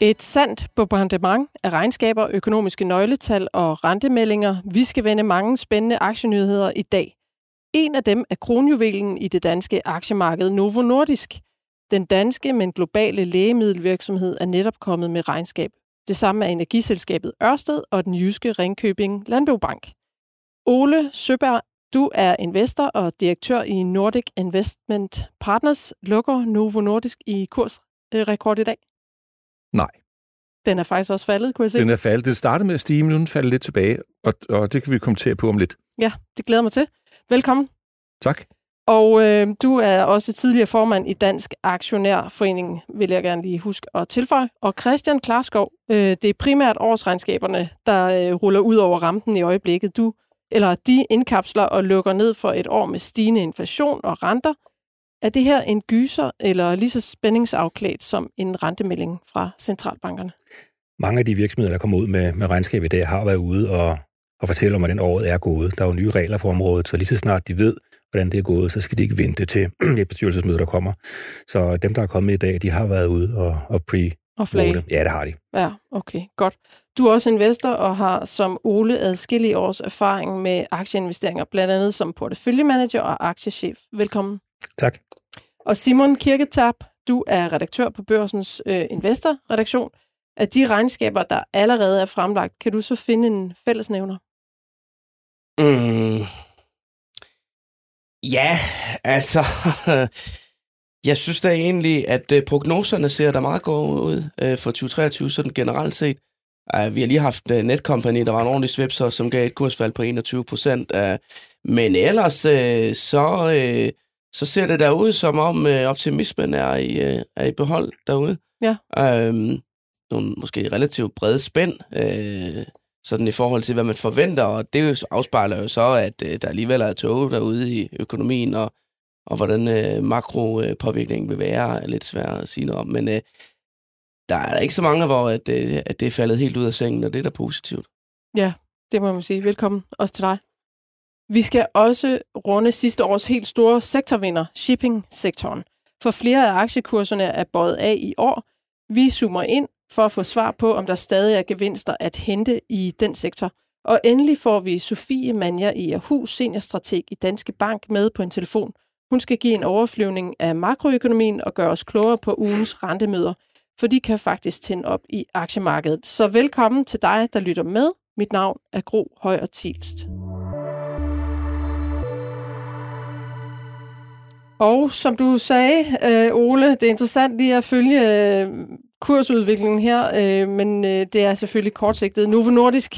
Et sandt bombardement af regnskaber, økonomiske nøgletal og rentemeldinger. Vi skal vende mange spændende aktienyheder i dag. En af dem er kronjuvelen i det danske aktiemarked Novo Nordisk. Den danske, men globale lægemiddelvirksomhed er netop kommet med regnskab. Det samme er energiselskabet Ørsted og den jyske Ringkøbing Landbobank. Ole Søberg, du er investor og direktør i Nordic Investment Partners. Lukker Novo Nordisk i kursrekord øh, i dag? Nej. Den er faktisk også faldet, kunne jeg se. Den er faldet. Det startede med at stige, men nu er den faldet lidt tilbage, og, og det kan vi kommentere på om lidt. Ja, det glæder mig til. Velkommen. Tak. Og øh, du er også tidligere formand i Dansk Aktionærforening, vil jeg gerne lige huske at tilføje. Og Christian Klarskov, øh, det er primært årsregnskaberne, der øh, ruller ud over rampen i øjeblikket. Du, eller de indkapsler og lukker ned for et år med stigende inflation og renter. Er det her en gyser eller lige så spændingsafklædt som en rentemelding fra centralbankerne? Mange af de virksomheder, der kommer ud med, med regnskab i dag, har været ude og, og fortælle om, hvordan året er gået. Der er jo nye regler på området, så lige så snart de ved, hvordan det er gået, så skal de ikke vente til et bestyrelsesmøde, der kommer. Så dem, der er kommet i dag, de har været ude og, og pre og flage. Ja, det har de. Ja, okay, godt. Du er også investor og har som Ole adskillige års erfaring med aktieinvesteringer, blandt andet som porteføljemanager og aktiechef. Velkommen. Og Simon Kirketab, du er redaktør på Børsens øh, Investor-redaktion. Af de regnskaber, der allerede er fremlagt, kan du så finde en fællesnævner? Mm. Ja, altså... Jeg synes da egentlig, at øh, prognoserne ser da meget gode ud øh, for 2023, sådan generelt set. Uh, vi har lige haft uh, Netcompany, der var en ordentlig svipser, som gav et kursfald på 21 procent. Uh, men ellers, uh, så, uh, så ser det der ud, som om uh, optimismen er i, uh, er i behold derude. Ja. Uh, nogle måske relativt brede spænd, uh, sådan i forhold til, hvad man forventer, og det afspejler jo så, at uh, der alligevel er tog derude i økonomien, og, og hvordan uh, makropåvirkningen vil være, er lidt svært at sige noget om. Men uh, der er ikke så mange, hvor at, øh, at det er faldet helt ud af sengen, og det er da positivt. Ja, det må man sige. Velkommen også til dig. Vi skal også runde sidste års helt store sektorvinder, shipping-sektoren. For flere af aktiekurserne er bøjet af i år. Vi zoomer ind for at få svar på, om der stadig er gevinster at hente i den sektor. Og endelig får vi Sofie Manja i Aarhus, seniorstrateg i Danske Bank, med på en telefon. Hun skal give en overflyvning af makroøkonomien og gøre os klogere på ugens rentemøder – for de kan faktisk tænde op i aktiemarkedet. Så velkommen til dig, der lytter med. Mit navn er Gro Højer Tilst. Og som du sagde, øh, Ole, det er interessant lige at følge øh, kursudviklingen her, øh, men øh, det er selvfølgelig kortsigtet. Novo Nordisk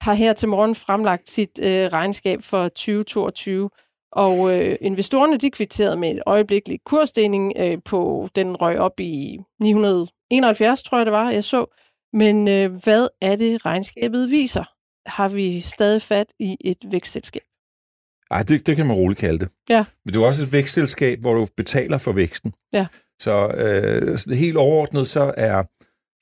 har her til morgen fremlagt sit øh, regnskab for 2022, og øh, investorerne de kvitterede med en øjeblikkelig kursstigning øh, på, den røg op i 971, tror jeg det var, jeg så. Men øh, hvad er det, regnskabet viser? Har vi stadig fat i et vækstselskab? Ej, det, det kan man roligt kalde det. Ja. Men det er også et vækstselskab, hvor du betaler for væksten. Ja. Så øh, helt overordnet, så er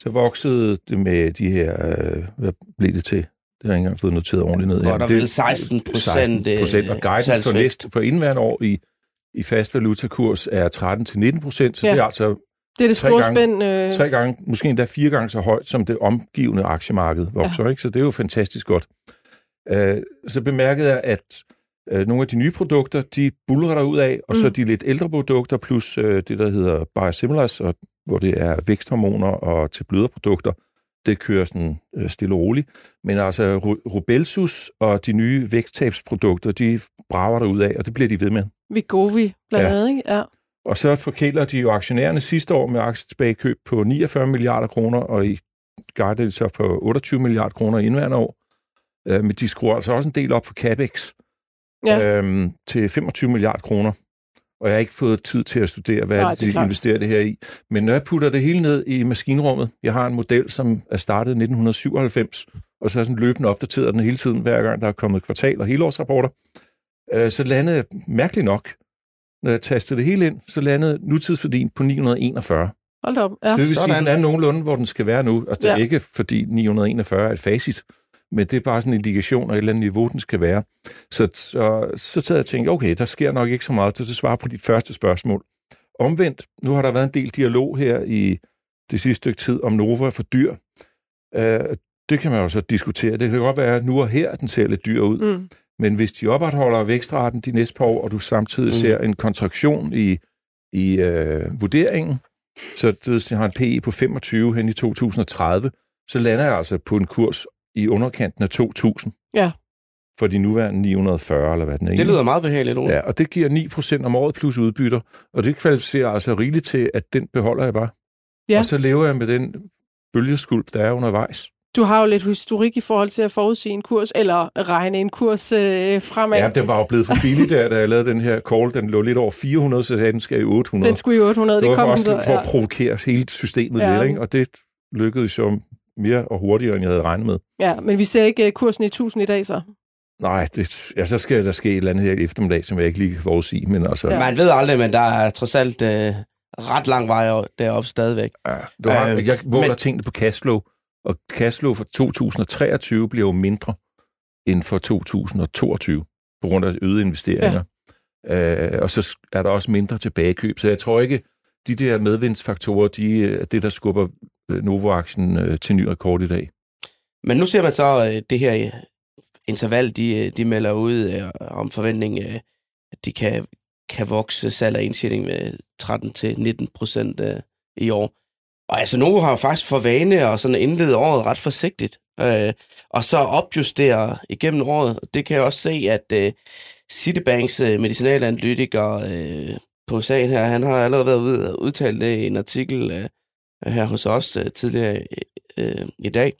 så voksede det med de her, øh, hvad blev det til? Det har jeg ikke engang fået noteret ordentligt ned. Og der er 16 procent. 16 procent, og guidance for, næste, for indværende år i, i fast valutakurs er 13-19 procent, så ja. det er altså det er det tre gange, spænd, øh... tre gange, måske endda fire gange så højt, som det omgivende aktiemarked vokser. Ja. Ikke? Så det er jo fantastisk godt. Uh, så bemærkede jeg, at uh, nogle af de nye produkter, de bulrer der ud af, og mm. så de lidt ældre produkter, plus uh, det, der hedder biosimilars, og, hvor det er væksthormoner og til bløderprodukter, det kører sådan øh, stille og roligt. Men altså Rubelsus og de nye vægttabsprodukter, de brager der ud af, og det bliver de ved med. Vigovi blandt andet, ja. ikke? Ja. Og så forkæler de jo aktionærerne sidste år med aktietilbagekøb på 49 milliarder kroner, og i guidede så på 28 milliarder kroner i indværende år. Øh, men de skruer altså også en del op for CAPEX ja. øhm, til 25 milliarder kroner og jeg har ikke fået tid til at studere, hvad Nej, det de investerer det her i. Men når jeg putter det hele ned i maskinrummet, jeg har en model, som er startet i 1997, og så er sådan løbende opdateret den hele tiden, hver gang der er kommet kvartal- og helårsrapporter, øh, så landede jeg mærkeligt nok, når jeg tastede det hele ind, så landede nutidsværdien på 941. Hold op. Ja. Så det vil sige, at den er nogenlunde, hvor den skal være nu. Altså, det er ja. ikke, fordi 941 er et facit men det er bare sådan en indikation af et eller andet niveau, den skal være. Så, så, så sad jeg og tænkte, okay, der sker nok ikke så meget til at svare på dit første spørgsmål. Omvendt, nu har der været en del dialog her i det sidste stykke tid, om Nova for dyr. Øh, det kan man jo så diskutere. Det kan godt være, at nu og her den ser lidt dyr ud. Mm. Men hvis de opretholder vækstraten de næste par år, og du samtidig mm. ser en kontraktion i, i øh, vurderingen, så det, hvis jeg har en PE på 25 hen i 2030, så lander jeg altså på en kurs i underkanten af 2.000. Ja. For de nuværende 940, eller hvad den er. Det lyder meget behageligt, Ole. Ja, og det giver 9% om året plus udbytter, og det kvalificerer altså rigeligt til, at den beholder jeg bare. Ja. Og så lever jeg med den bølgeskulp, der er undervejs. Du har jo lidt historik i forhold til at forudsige en kurs, eller regne en kurs øh, fremad. Ja, den var jo blevet for billig der, da jeg lavede den her call. Den lå lidt over 400, så sagde jeg, den skal i 800. Den skulle i 800, det, det kom også den så, for at provokere hele systemet Ja. lidt, ikke? og det lykkedes jo mere og hurtigere, end jeg havde regnet med. ja, men vi ser ikke øh, kursen i 1000 i dag så. Nej, det, ja, så skal der ske et eller andet her i eftermiddag, som jeg ikke lige kan forudsige, men altså... Ja. Man ved aldrig, men der er trods alt øh, ret lang vej deroppe stadigvæk. Ja, du har, Øh, jeg måler men- tingene på cashflow, og cashflow for 2023 bliver jo mindre end for 2022, på grund af øgede investeringer. Ja. Øh, og så er der også mindre tilbagekøb, så jeg tror ikke, de der medvindsfaktorer, de er det, der skubber øh, Øh, Novo-aktien øh, til ny rekord i dag. Men nu ser man så øh, det her interval, de, de melder ud om forventning, at de kan, kan vokse salg af indtjening med 13-19 procent i år. Og altså, Novo har jo faktisk for vane at sådan indlede året ret forsigtigt, øh, og så opjustere igennem året. Det kan jeg også se, at øh, Citibanks øh, medicinalanalytiker øh, på sagen her, han har allerede været ude og udtalt det i en artikel øh, her hos os øh, tidligere øh, i dag.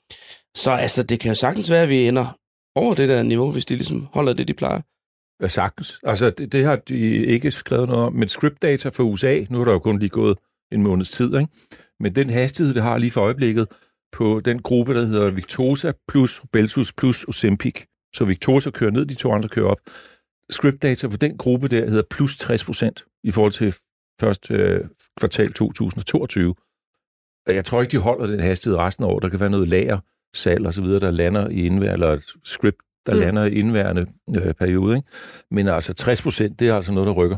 Så altså, det kan jo sagtens være, at vi ender over det der niveau, hvis de ligesom holder det, de plejer. Ja, sagtens. Altså, det, det har de ikke skrevet noget om, men script data for USA, nu er der jo kun lige gået en måneds tid, ikke? men den hastighed, det har lige for øjeblikket på den gruppe, der hedder Victosa plus Belsus plus Ozempic, så Victosa kører ned, de to andre kører op. Script data på den gruppe der hedder plus 60 procent i forhold til første øh, kvartal 2022. Jeg tror ikke, de holder den hastighed resten af året. Der kan være noget lager, salg og så videre, der lander i indværende, eller et script, der Mm. lander i indværende øh, periode. Ikke? Men altså 60 procent, det er altså noget, der rykker.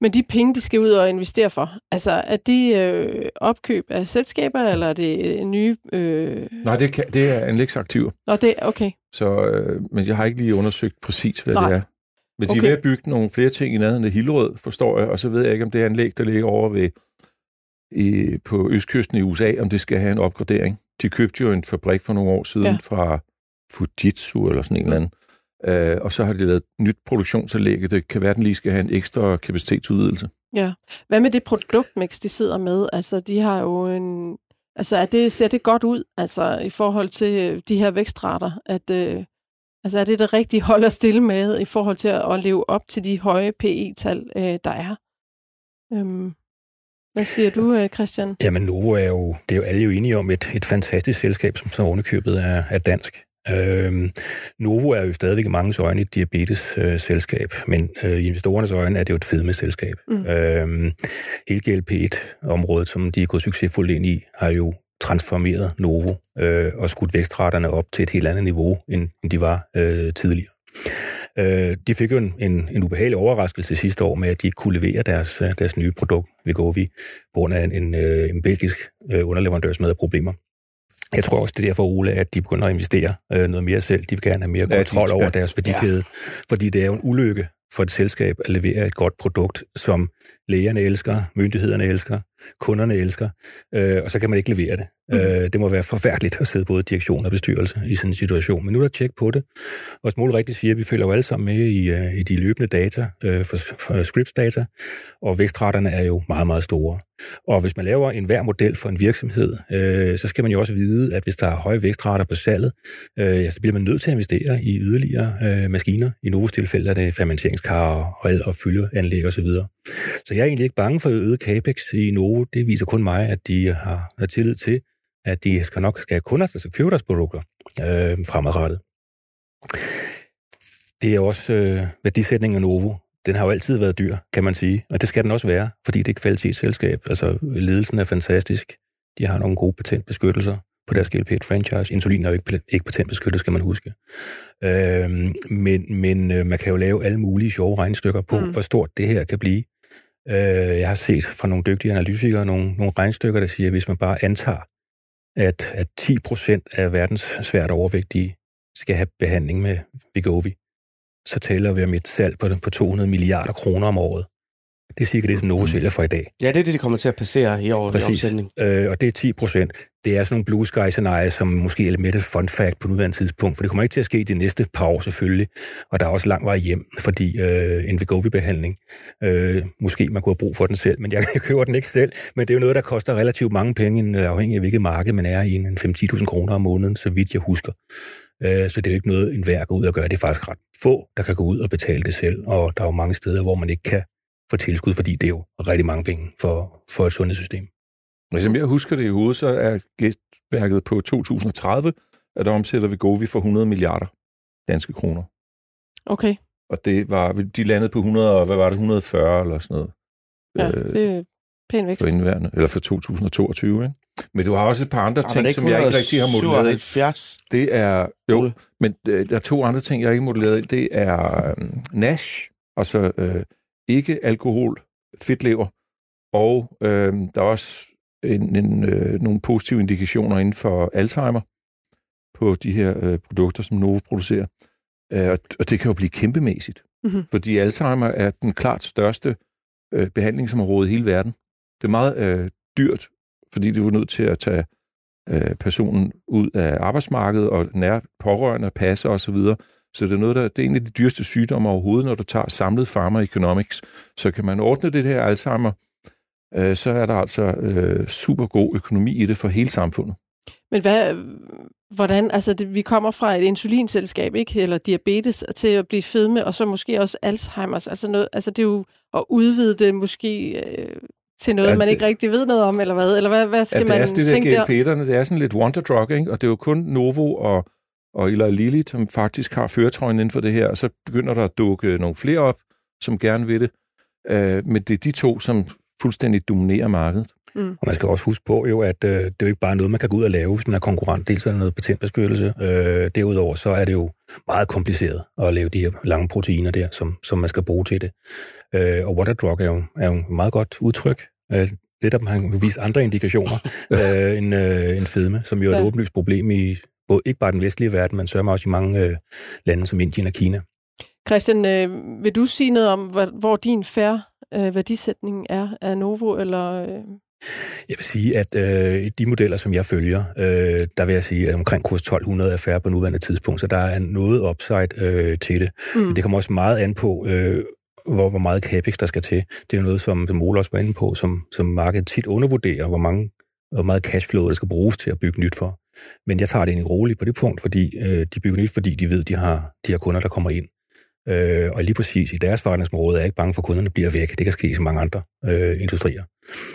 Men de penge, de skal ud og investere for, altså er de øh, opkøb af selskaber, eller er det øh, nye... Øh... Nej, det, kan, det er anlægsaktiver. Nå, det okay. Så, øh, men jeg har ikke lige undersøgt præcis, hvad Nej. det er. Men de Okay. er ved at bygge nogle flere ting i nærheden af Hillerød, forstår jeg, og så ved jeg ikke, om det er anlæg, der ligger over ved, i, på østkysten i USA, om det skal have en opgradering. De købte jo en fabrik for nogle år siden Ja. fra Fujitsu eller sådan en eller anden. Øh, og så har de lavet et nyt produktionsanlæg, det kan være, den lige skal have en ekstra kapacitetsudvidelse. Ja. Hvad med det produktmix, de sidder med? Altså, de har jo en... Altså, er det, ser det godt ud, altså, i forhold til øh, de her vækstrater? At, øh, altså, er det det rigtige hold at stille med, i forhold til at, at leve op til de høje PE-tal, øh, der er? Øhm, hvad siger du, øh, Christian? Jamen, Novo er jo, det er jo alle jo enige om, et, et fantastisk selskab, som så ovenikøbet er, er dansk. Øhm, Novo er jo stadigvæk i mange øjne et diabetes-selskab, men øh, i investorernes øjne er det jo et fedmeselskab. Mm. Øhm, hele GLP-1-området, som de er gået succesfuldt ind i, har jo transformeret Novo øh, og skudt vækstraterne op til et helt andet niveau, end, end de var øh, tidligere. Øh, de fik jo en, en, en ubehagelig overraskelse sidste år med, at de ikke kunne levere deres, øh, deres nye produkt, Wegovy, på grund af en, en, øh, en belgisk øh, underleverandørs med problemer. Jeg tror også, det er derfor, Ole, at de begynder at investere øh, noget mere selv. De vil gerne have mere Ja, kontrol over ja. deres værdikæde, fordi det er jo en ulykke for et selskab at levere et godt produkt, som lægerne elsker, myndighederne elsker, kunderne elsker, øh, og så kan man ikke levere det. Mm. Øh, det må være forfærdeligt at sidde både direktion og bestyrelse i sådan en situation. Men nu er der tjek på det, og som Ole rigtigt siger, vi følger jo alle sammen med i, øh, i de løbende data, øh, for, for scripts data, og vækstraterne er jo meget, meget store. Og hvis man laver en hver model for en virksomhed, øh, så skal man jo også vide, at hvis der er høje vækstrater på salget, øh, ja, så bliver man nødt til at investere i yderligere øh, maskiner. I Novos tilfælde er det fermenteringskar og, og fyldeanlæg osv. Så jeg er egentlig ikke bange for øget capex i Novo. Det viser kun mig, at de har, har tillid til, at de skal nok skal have kunder, der skal købe deres produkter øh, fremadrettet. Det er også øh, værdisætningen af Novo. Den har jo altid været dyr, kan man sige, og det skal den også være, fordi det er et kvalitetsselskab. Altså, ledelsen er fantastisk. De har nogle gode patentbeskyttelser på deres GLP-franchise. Insulin er jo ikke, ikke patentbeskyttet, skal man huske. Øh, men men øh, man kan jo lave alle mulige sjove regnestykker på, mm. hvor stort det her kan blive. Øh, jeg har set fra nogle dygtige analytikere nogle, nogle regnstykker, der siger, at hvis man bare antager, at, at 10 procent af verdens svært overvægtige skal have behandling med Vigovi, så taler vi om et salg på, på 200 milliarder kroner om året. Det er cirka det, som Novo Mm. sælger for i dag. Ja, det er det, det kommer til at passere i år i Præcis. omsætning. Øh, og det er 10 procent. Det er sådan nogle blue sky scenarier, som måske er lidt et fun fact på nuværende tidspunkt, for det kommer ikke til at ske de næste par år selvfølgelig, og der er også lang vej hjem, fordi øh, en Wegovy-behandling, øh, måske man kunne have brug for den selv, men jeg, jeg køber den ikke selv, men det er jo noget, der koster relativt mange penge, en, øh, afhængig af hvilket marked man er i, en 5-10.000 kroner om måneden, så vidt jeg husker. Øh, så det er jo ikke noget, en værd går ud og gøre. Det er faktisk ret få, der kan gå ud og betale det selv, og der er jo mange steder, hvor man ikke kan få tilskud, fordi det er jo rigtig mange penge for, for et sundhedssystem. Men som jeg husker det i hovedet, så er gæstværket på 2030, at der omsætter vi Govi for 100 milliarder danske kroner. Okay, Og det var, de landede på 100, og hvad var det, 140 eller sådan noget. ja, øh, det er pæn vækst. for indværende, eller for 2022, ikke? Men du har også et par andre men ting, som jeg ikke rigtig har modelleret. ind. 177. Det er, jo, men øh, der er to andre ting, jeg ikke modelleret. ind. Det er øh, NASH, altså øh, ikke alkohol, fedtlever, og øh, der er også en, en, øh, nogle positive indikationer inden for Alzheimer på de her øh, produkter, som Novo producerer. Øh, og, og det kan jo blive kæmpemæssigt, Mhm. fordi Alzheimer er den klart største øh, behandlingsområde i hele verden. Det er meget øh, dyrt, fordi det var nødt til at tage øh, personen ud af arbejdsmarkedet og nær pårørende, passe osv. Så, det er noget, der det er en af de dyreste sygdomme overhovedet, når du tager samlet pharma economics. Så kan man ordne det her Alzheimer, øh, så er der altså øh, super god økonomi i det for hele samfundet. Men hvad, hvordan, altså det, vi kommer fra et insulinselskab, ikke? Eller diabetes, til at blive fedme, og så måske også Alzheimer's. Altså, noget, altså det er jo at udvide det måske øh, til noget, Ja, man ikke rigtig ved noget om, eller hvad? Eller hvad, hvad skal Altså, det man er det tænke der der? GLP'erne, det er sådan lidt wonder drug, ikke? og det er jo kun Novo og, og Eli Lilly, som faktisk har føretrøjen inden for det her, og så begynder der at dukke nogle flere op, som gerne vil det. Øh, men det er de to, som fuldstændig dominerer markedet. Og man skal også huske på jo, at øh, det er jo ikke bare noget, man kan gå ud og lave, hvis man er konkurrent. Dels er der noget patentbeskyttelse. Øh, derudover så er det jo meget kompliceret at lave de her lange proteiner der, som, som man skal bruge til det. Øh, og water drug er jo, er jo et meget godt udtryk. Øh, det der man kan vise andre indikationer øh, end, øh, end fedme, som jo er et Ja. åbenlyst problem i både, ikke bare den vestlige verden, men sørger også i mange øh, lande som Indien og Kina. Christian, øh, vil du sige noget om, hvor, hvor din færre øh, værdisætning er af Novo, eller... Øh, Jeg vil sige, at øh, de modeller, som jeg følger, øh, der vil jeg sige, at omkring kurs 1200 er færre på nuværende tidspunkt, så der er noget upside øh, til det. mm, Men det kommer også meget an på, øh, hvor, hvor meget capex der skal til. Det er jo noget, som, som Ole også var inde på, som, som markedet tit undervurderer, hvor, mange, hvor meget cashflow der skal bruges til at bygge nyt for. Men jeg tager det egentlig roligt på det punkt, fordi øh, de bygger nyt, fordi de ved, de har de har kunder, der kommer ind. Øh, og lige præcis i deres forretningsområde er jeg ikke bange for, at kunderne bliver væk. Det kan ske i så mange andre øh, industrier.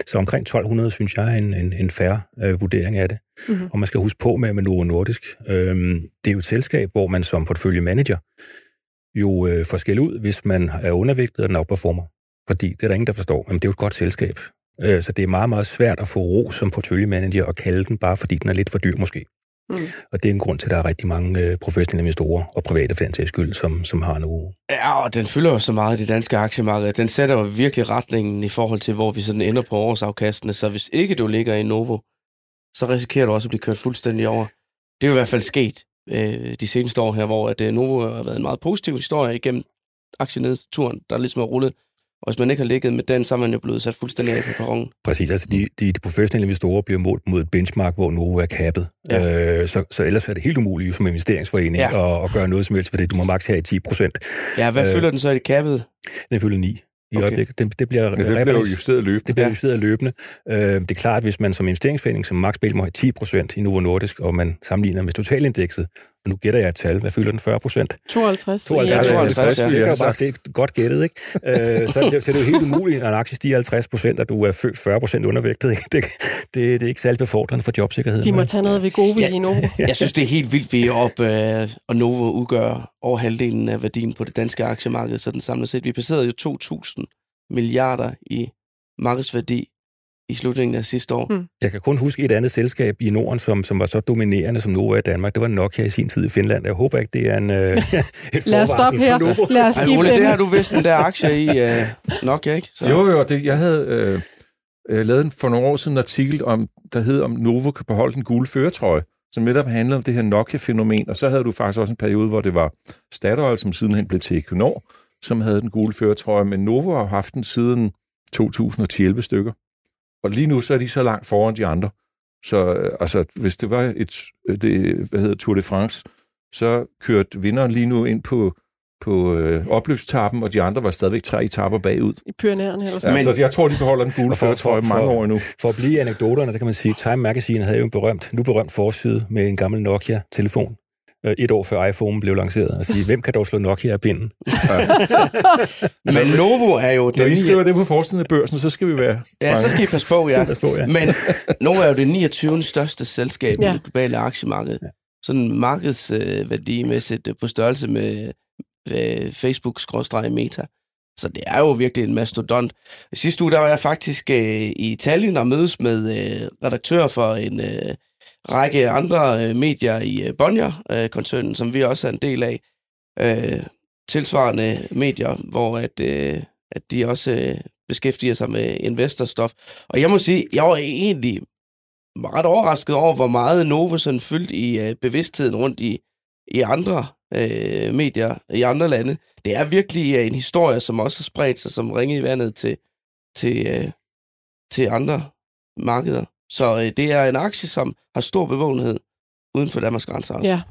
Så omkring 1200 synes jeg er en, en, en færre øh, vurdering af det. Mhm. Og man skal huske på med, med Novo Nordisk. Øh, det er jo et selskab, hvor man som portefølje-manager jo øh, får skæld ud, hvis man er undervægtet og den outperformer. Fordi det er der ingen, der forstår. Men det er jo et godt selskab. Øh, så det er meget, meget svært at få ro som portefølje-manager og kalde den, bare fordi den er lidt for dyr måske. Mm. Og det er en grund til, at der er rigtig mange øh, professionelle investorer og private for den skyld, som, som har Novo. Ja, og den fylder jo så meget i det danske aktiemarked. Den sætter jo virkelig retningen i forhold til, hvor vi sådan ender på årsafkastene. Så hvis ikke du ligger i Novo, så risikerer du også at blive kørt fuldstændig over. Det er jo i hvert fald sket øh, de seneste år her, hvor at, øh, Novo har været en meget positiv historie igennem aktienedturen, der ligesom er rullet. Og hvis man ikke har ligget med den, så er man jo blevet sat fuldstændig af på perronen. Præcis, altså de, de, de professionelle investorer bliver målt mod et benchmark, hvor Novo er kappet. Ja. Øh, så, så ellers er det helt umuligt som investeringsforening Ja. ja. at, at gøre noget som helst, fordi du må maks have i 10 procent. Ja, hvad øh, fylder den så i det kappet? Den fylder 9 i Okay. øjeblikket. Det, det bliver, Men det bliver jo justeret løbende. Det bliver Ja. ja. justeret løbende. Øh, det er klart, at hvis man som investeringsforening, som Max Bell må have 10 procent i Novo Nordisk, og man sammenligner med totalindekset, nu gætter jeg et tal, hvad fylder den 40 procent? 52. 52, Ja, 52, 52, ja. Det kan ja, jo bare se godt gættet, ikke? Øh, så, så, så det er jo helt umuligt, når en aktie stiger 50 procent, og du er født 40 procent undervægtet. Ikke? Det, det, det er ikke særlig befordrende for jobsikkerheden. De må vel? tage noget ved gode Ja. i Novo. Jeg synes, det er helt vildt, vi er op, øh, og Novo udgør over halvdelen af værdien på det danske aktiemarked, så den samlet set. Vi passerede jo 2.000 milliarder i markedsværdi i slutningen af sidste år. Mm. Jeg kan kun huske et andet selskab i Norden, som, som var så dominerende som Novo i Danmark. Det var Nokia i sin tid i Finland. Jeg håber ikke, det er en, øh, et Lad os stoppe for her. Novo. Lad os Ej, skifte Ole, det har du vist en der aktie i øh, nok, ikke? Så. Jo, jo, det, jeg havde øh, øh, lavet en, for nogle år siden en artikel, om, der hed, om Novo kan beholde den gule føretrøje, som netop handlede om det her Nokia-fænomen, og så havde du faktisk også en periode, hvor det var Statoil, som sidenhen blev til Equinor, som havde den gule føretrøje, men Novo har haft den siden 2011 stykker. Og lige nu så er de så langt foran de andre. Så øh, altså, hvis det var et, det, hvad hedder Tour de France, så kørte vinderen lige nu ind på, på øh, opløbstappen, og de andre var stadigvæk tre etapper bagud. I Pyrenæerne eller Ja, sådan. Men- men, så jeg tror, de beholder den gule føretrøje for- mange for- år endnu. For at blive anekdoterne, så kan man sige, at Time Magazine havde jo en berømt, nu berømt forside med en gammel Nokia-telefon. Øh, Et år før iPhone blev lanceret, og sige, hvem kan dog slå Nokia af binden? Men Novo er jo Når. I skriver det på forsiden af børsen, så skal vi være... Ja, så skal I passe på, ja. Pas på, ja. Men Novo er jo det 29. største selskab ja. Ja. i det globale aktiemarked. Ja. Sådan markedsværdimæssigt øh, på størrelse med øh, Facebook-meta. Så det er jo virkelig en mastodont. Sidste uge der var jeg faktisk øh, i Italien og mødes med øh, redaktører for en øh, række andre øh, medier i øh, Bonnier-koncernen, øh, som vi også er en del af. Øh, tilsvarende medier, hvor at, øh, at de også øh, beskæftiger sig med investorstof. Og jeg må sige, jeg var egentlig ret overrasket over, hvor meget Novo sådan fyldt i øh, bevidstheden rundt i, i andre øh, medier i andre lande. Det er virkelig øh, en historie, som også har spredt sig som ringe i vandet til, til, øh, til andre markeder. Så øh, det er en aktie, som har stor bevågenhed uden for Danmarks grænser også. Ja.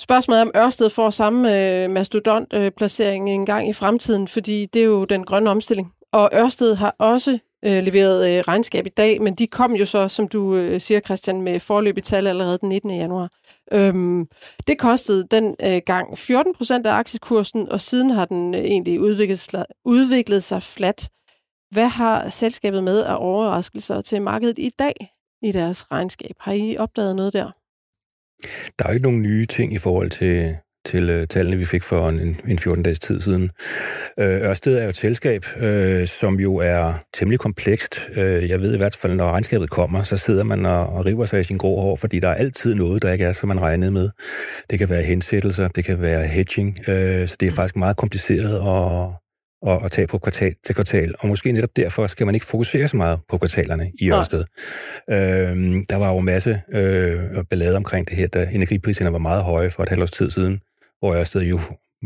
Spørgsmålet er, om Ørsted får samme øh, mastodont-placering en gang i fremtiden, fordi det er jo den grønne omstilling. Og Ørsted har også øh, leveret øh, regnskab i dag, men de kom jo så, som du øh, siger, Christian, med forløbig tal allerede den 19. januar. Øhm, det kostede den øh, gang 14 procent af aktiekursen, og siden har den øh, egentlig udviklet, udviklet sig flat. Hvad har selskabet med af overraskelser til markedet i dag i deres regnskab? Har I opdaget noget der? Der er jo ikke nogen nye ting i forhold til, til uh, tallene, vi fik for en, en 14-dages tid siden. Uh, Ørsted er jo et selskab, uh, som jo er temmelig komplekst. Uh, jeg ved i hvert fald, når regnskabet kommer, så sidder man og, og river sig i sin grå hår, fordi der er altid noget, der ikke er, som man regnede med. Det kan være hensættelser, det kan være hedging, uh, så det er faktisk meget kompliceret at, at, at tage på kvartal til kvartal. Og måske netop derfor skal man ikke fokusere så meget på kvartalerne i. Ørsted. Øhm, der var jo masse øh, ballade omkring det her, da energipriserne var meget høje for et halvt års tid siden, hvor Ørsted jo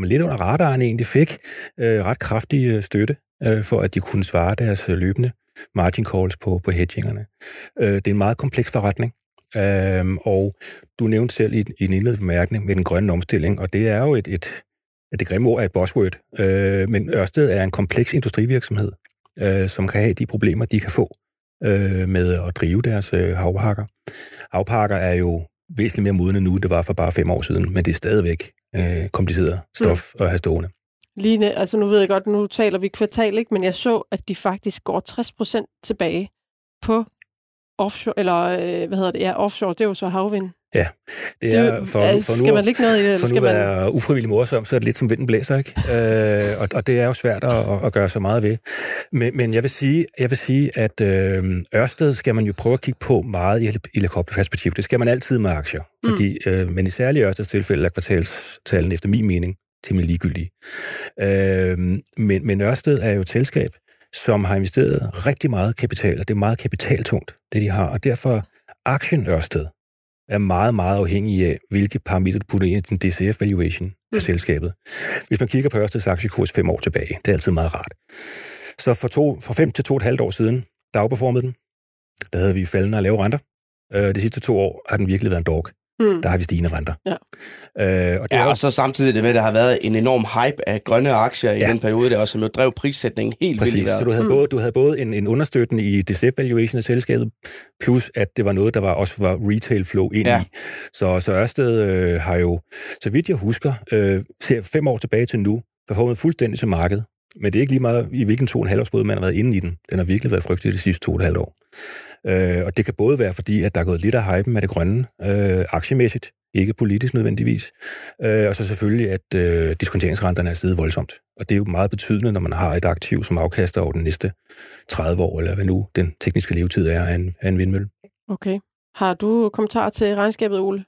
lidt under radaren egentlig fik øh, ret kraftig øh, støtte, øh, for at de kunne svare deres øh, løbende margin calls på, på hedgingerne. Øh, det er en meget kompleks forretning, øh, og du nævnte selv i, i en indledende bemærkning med den grønne omstilling, og det er jo et, et det grimme ord er et buzzword, øh, men Ørsted er en kompleks industrivirksomhed, øh, som kan have de problemer, de kan få øh, med at drive deres øh, havparker. Havparker er jo væsentligt mere modne nu, end det var for bare fem år siden, men det er stadigvæk øh, kompliceret stof mm. at have stående. Line, altså nu ved jeg godt, nu taler vi kvartal, ikke? men jeg så, at de faktisk går 60 procent tilbage på offshore, eller øh, hvad hedder det, ja, offshore, det er jo så havvind. Det Det er, er, for, er, for skal nu, man lægge noget i det, for nu skal man... være ufrivillig morsom, så er det lidt som vinden blæser, ikke? øh, og, og det er jo svært at, at gøre så meget ved. Men, men jeg vil sige, jeg vil sige at øh, Ørsted skal man jo prøve at kigge på meget i heli- helikopterperspektiv. Det skal man altid med aktier. Fordi, mm. øh, men i særligt Ørsteds tilfælde er kvartalstallene efter min mening temmelig ligegyldige. Øh, men, men Ørsted er jo et selskab, som har investeret rigtig meget kapital, og det er meget kapitaltungt, det de har. Og derfor aktien Ørsted er meget, meget afhængig af, hvilke parametre du putter ind i din DCF-valuation af Mm. selskabet. Hvis man kigger på Ørsteds aktiekurs fem år tilbage, det er altid meget rart. Så for, to, for fem til to og et halvt år siden, der outperformede den. Der havde vi faldende og lave renter. Øh, de sidste to år har den virkelig været en dog. Mm. Der har vi stigende renter. Ja. Øh, og det Ja, og også, så samtidig det med, at der har været en enorm hype af grønne aktier i Ja. den periode, der også som jo drev prissætningen helt vildt i Præcis, så du havde, Mm. både, du havde både en, en understøttende i DCF-valuation af selskabet, plus at det var noget, der var også var retail flow ind Ja. i. Så, så Ørsted øh, har jo, så vidt jeg husker, øh, ser fem år tilbage til nu, performet fuldstændig til markedet. Men det er ikke lige meget, i hvilken to og en halv årsperiode man har været inde i den. Den har virkelig været frygtelig de sidste to og et halvt år. Øh, og det kan både være fordi, at der er gået lidt af hypen med det grønne øh, aktiemæssigt, ikke politisk nødvendigvis. Øh, og så selvfølgelig, at øh, diskonteringsrenterne er steget voldsomt. Og det er jo meget betydende, når man har et aktiv, som afkaster over den næste 30 år, eller hvad nu den tekniske levetid er af en, af en vindmølle. Okay. Har du kommentar til regnskabet, Ole?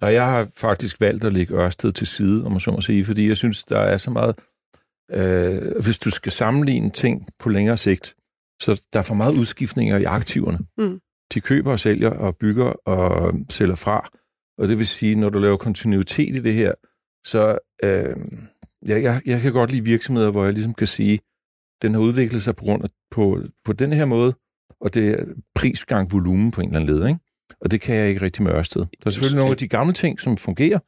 Nej, jeg har faktisk valgt at lægge Ørsted til side, om man så må sige, fordi jeg synes, der er så meget... Øh, hvis du skal sammenligne ting på længere sigt, så der er for meget udskiftninger i aktiverne. Mm. De køber og sælger og bygger og sælger fra. Og det vil sige, når du laver kontinuitet i det her, så øh, jeg, jeg, jeg kan godt lide virksomheder, hvor jeg ligesom kan sige, den har udviklet sig på grund af på, på den her måde, og det er prisgang volumen på en eller anden led, ikke? Og det kan jeg ikke rigtig med Ørsted. Der er selvfølgelig nogle af de gamle ting, som fungerer,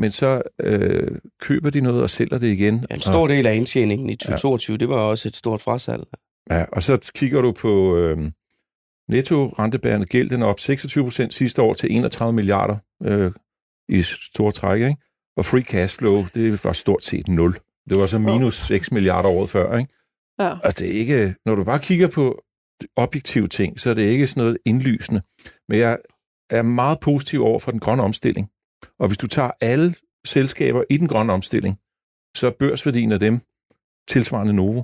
men så øh, køber de noget og sælger det igen. Ja, en stor del af indtjeningen i 2022, ja. det var også et stort frasalg. Ja, og så kigger du på øh, netto rentebærende gæld, den er op 26 procent sidste år til 31 milliarder øh, i store træk, ikke? Og free cash flow, det var stort set 0. Det var så minus 6 milliarder året før, ikke? Ja. Altså, det er ikke... Når du bare kigger på objektive ting, så er det ikke sådan noget indlysende. Men jeg er meget positiv over for den grønne omstilling. Og hvis du tager alle selskaber i den grønne omstilling, så er børsværdien af dem tilsvarende Novo.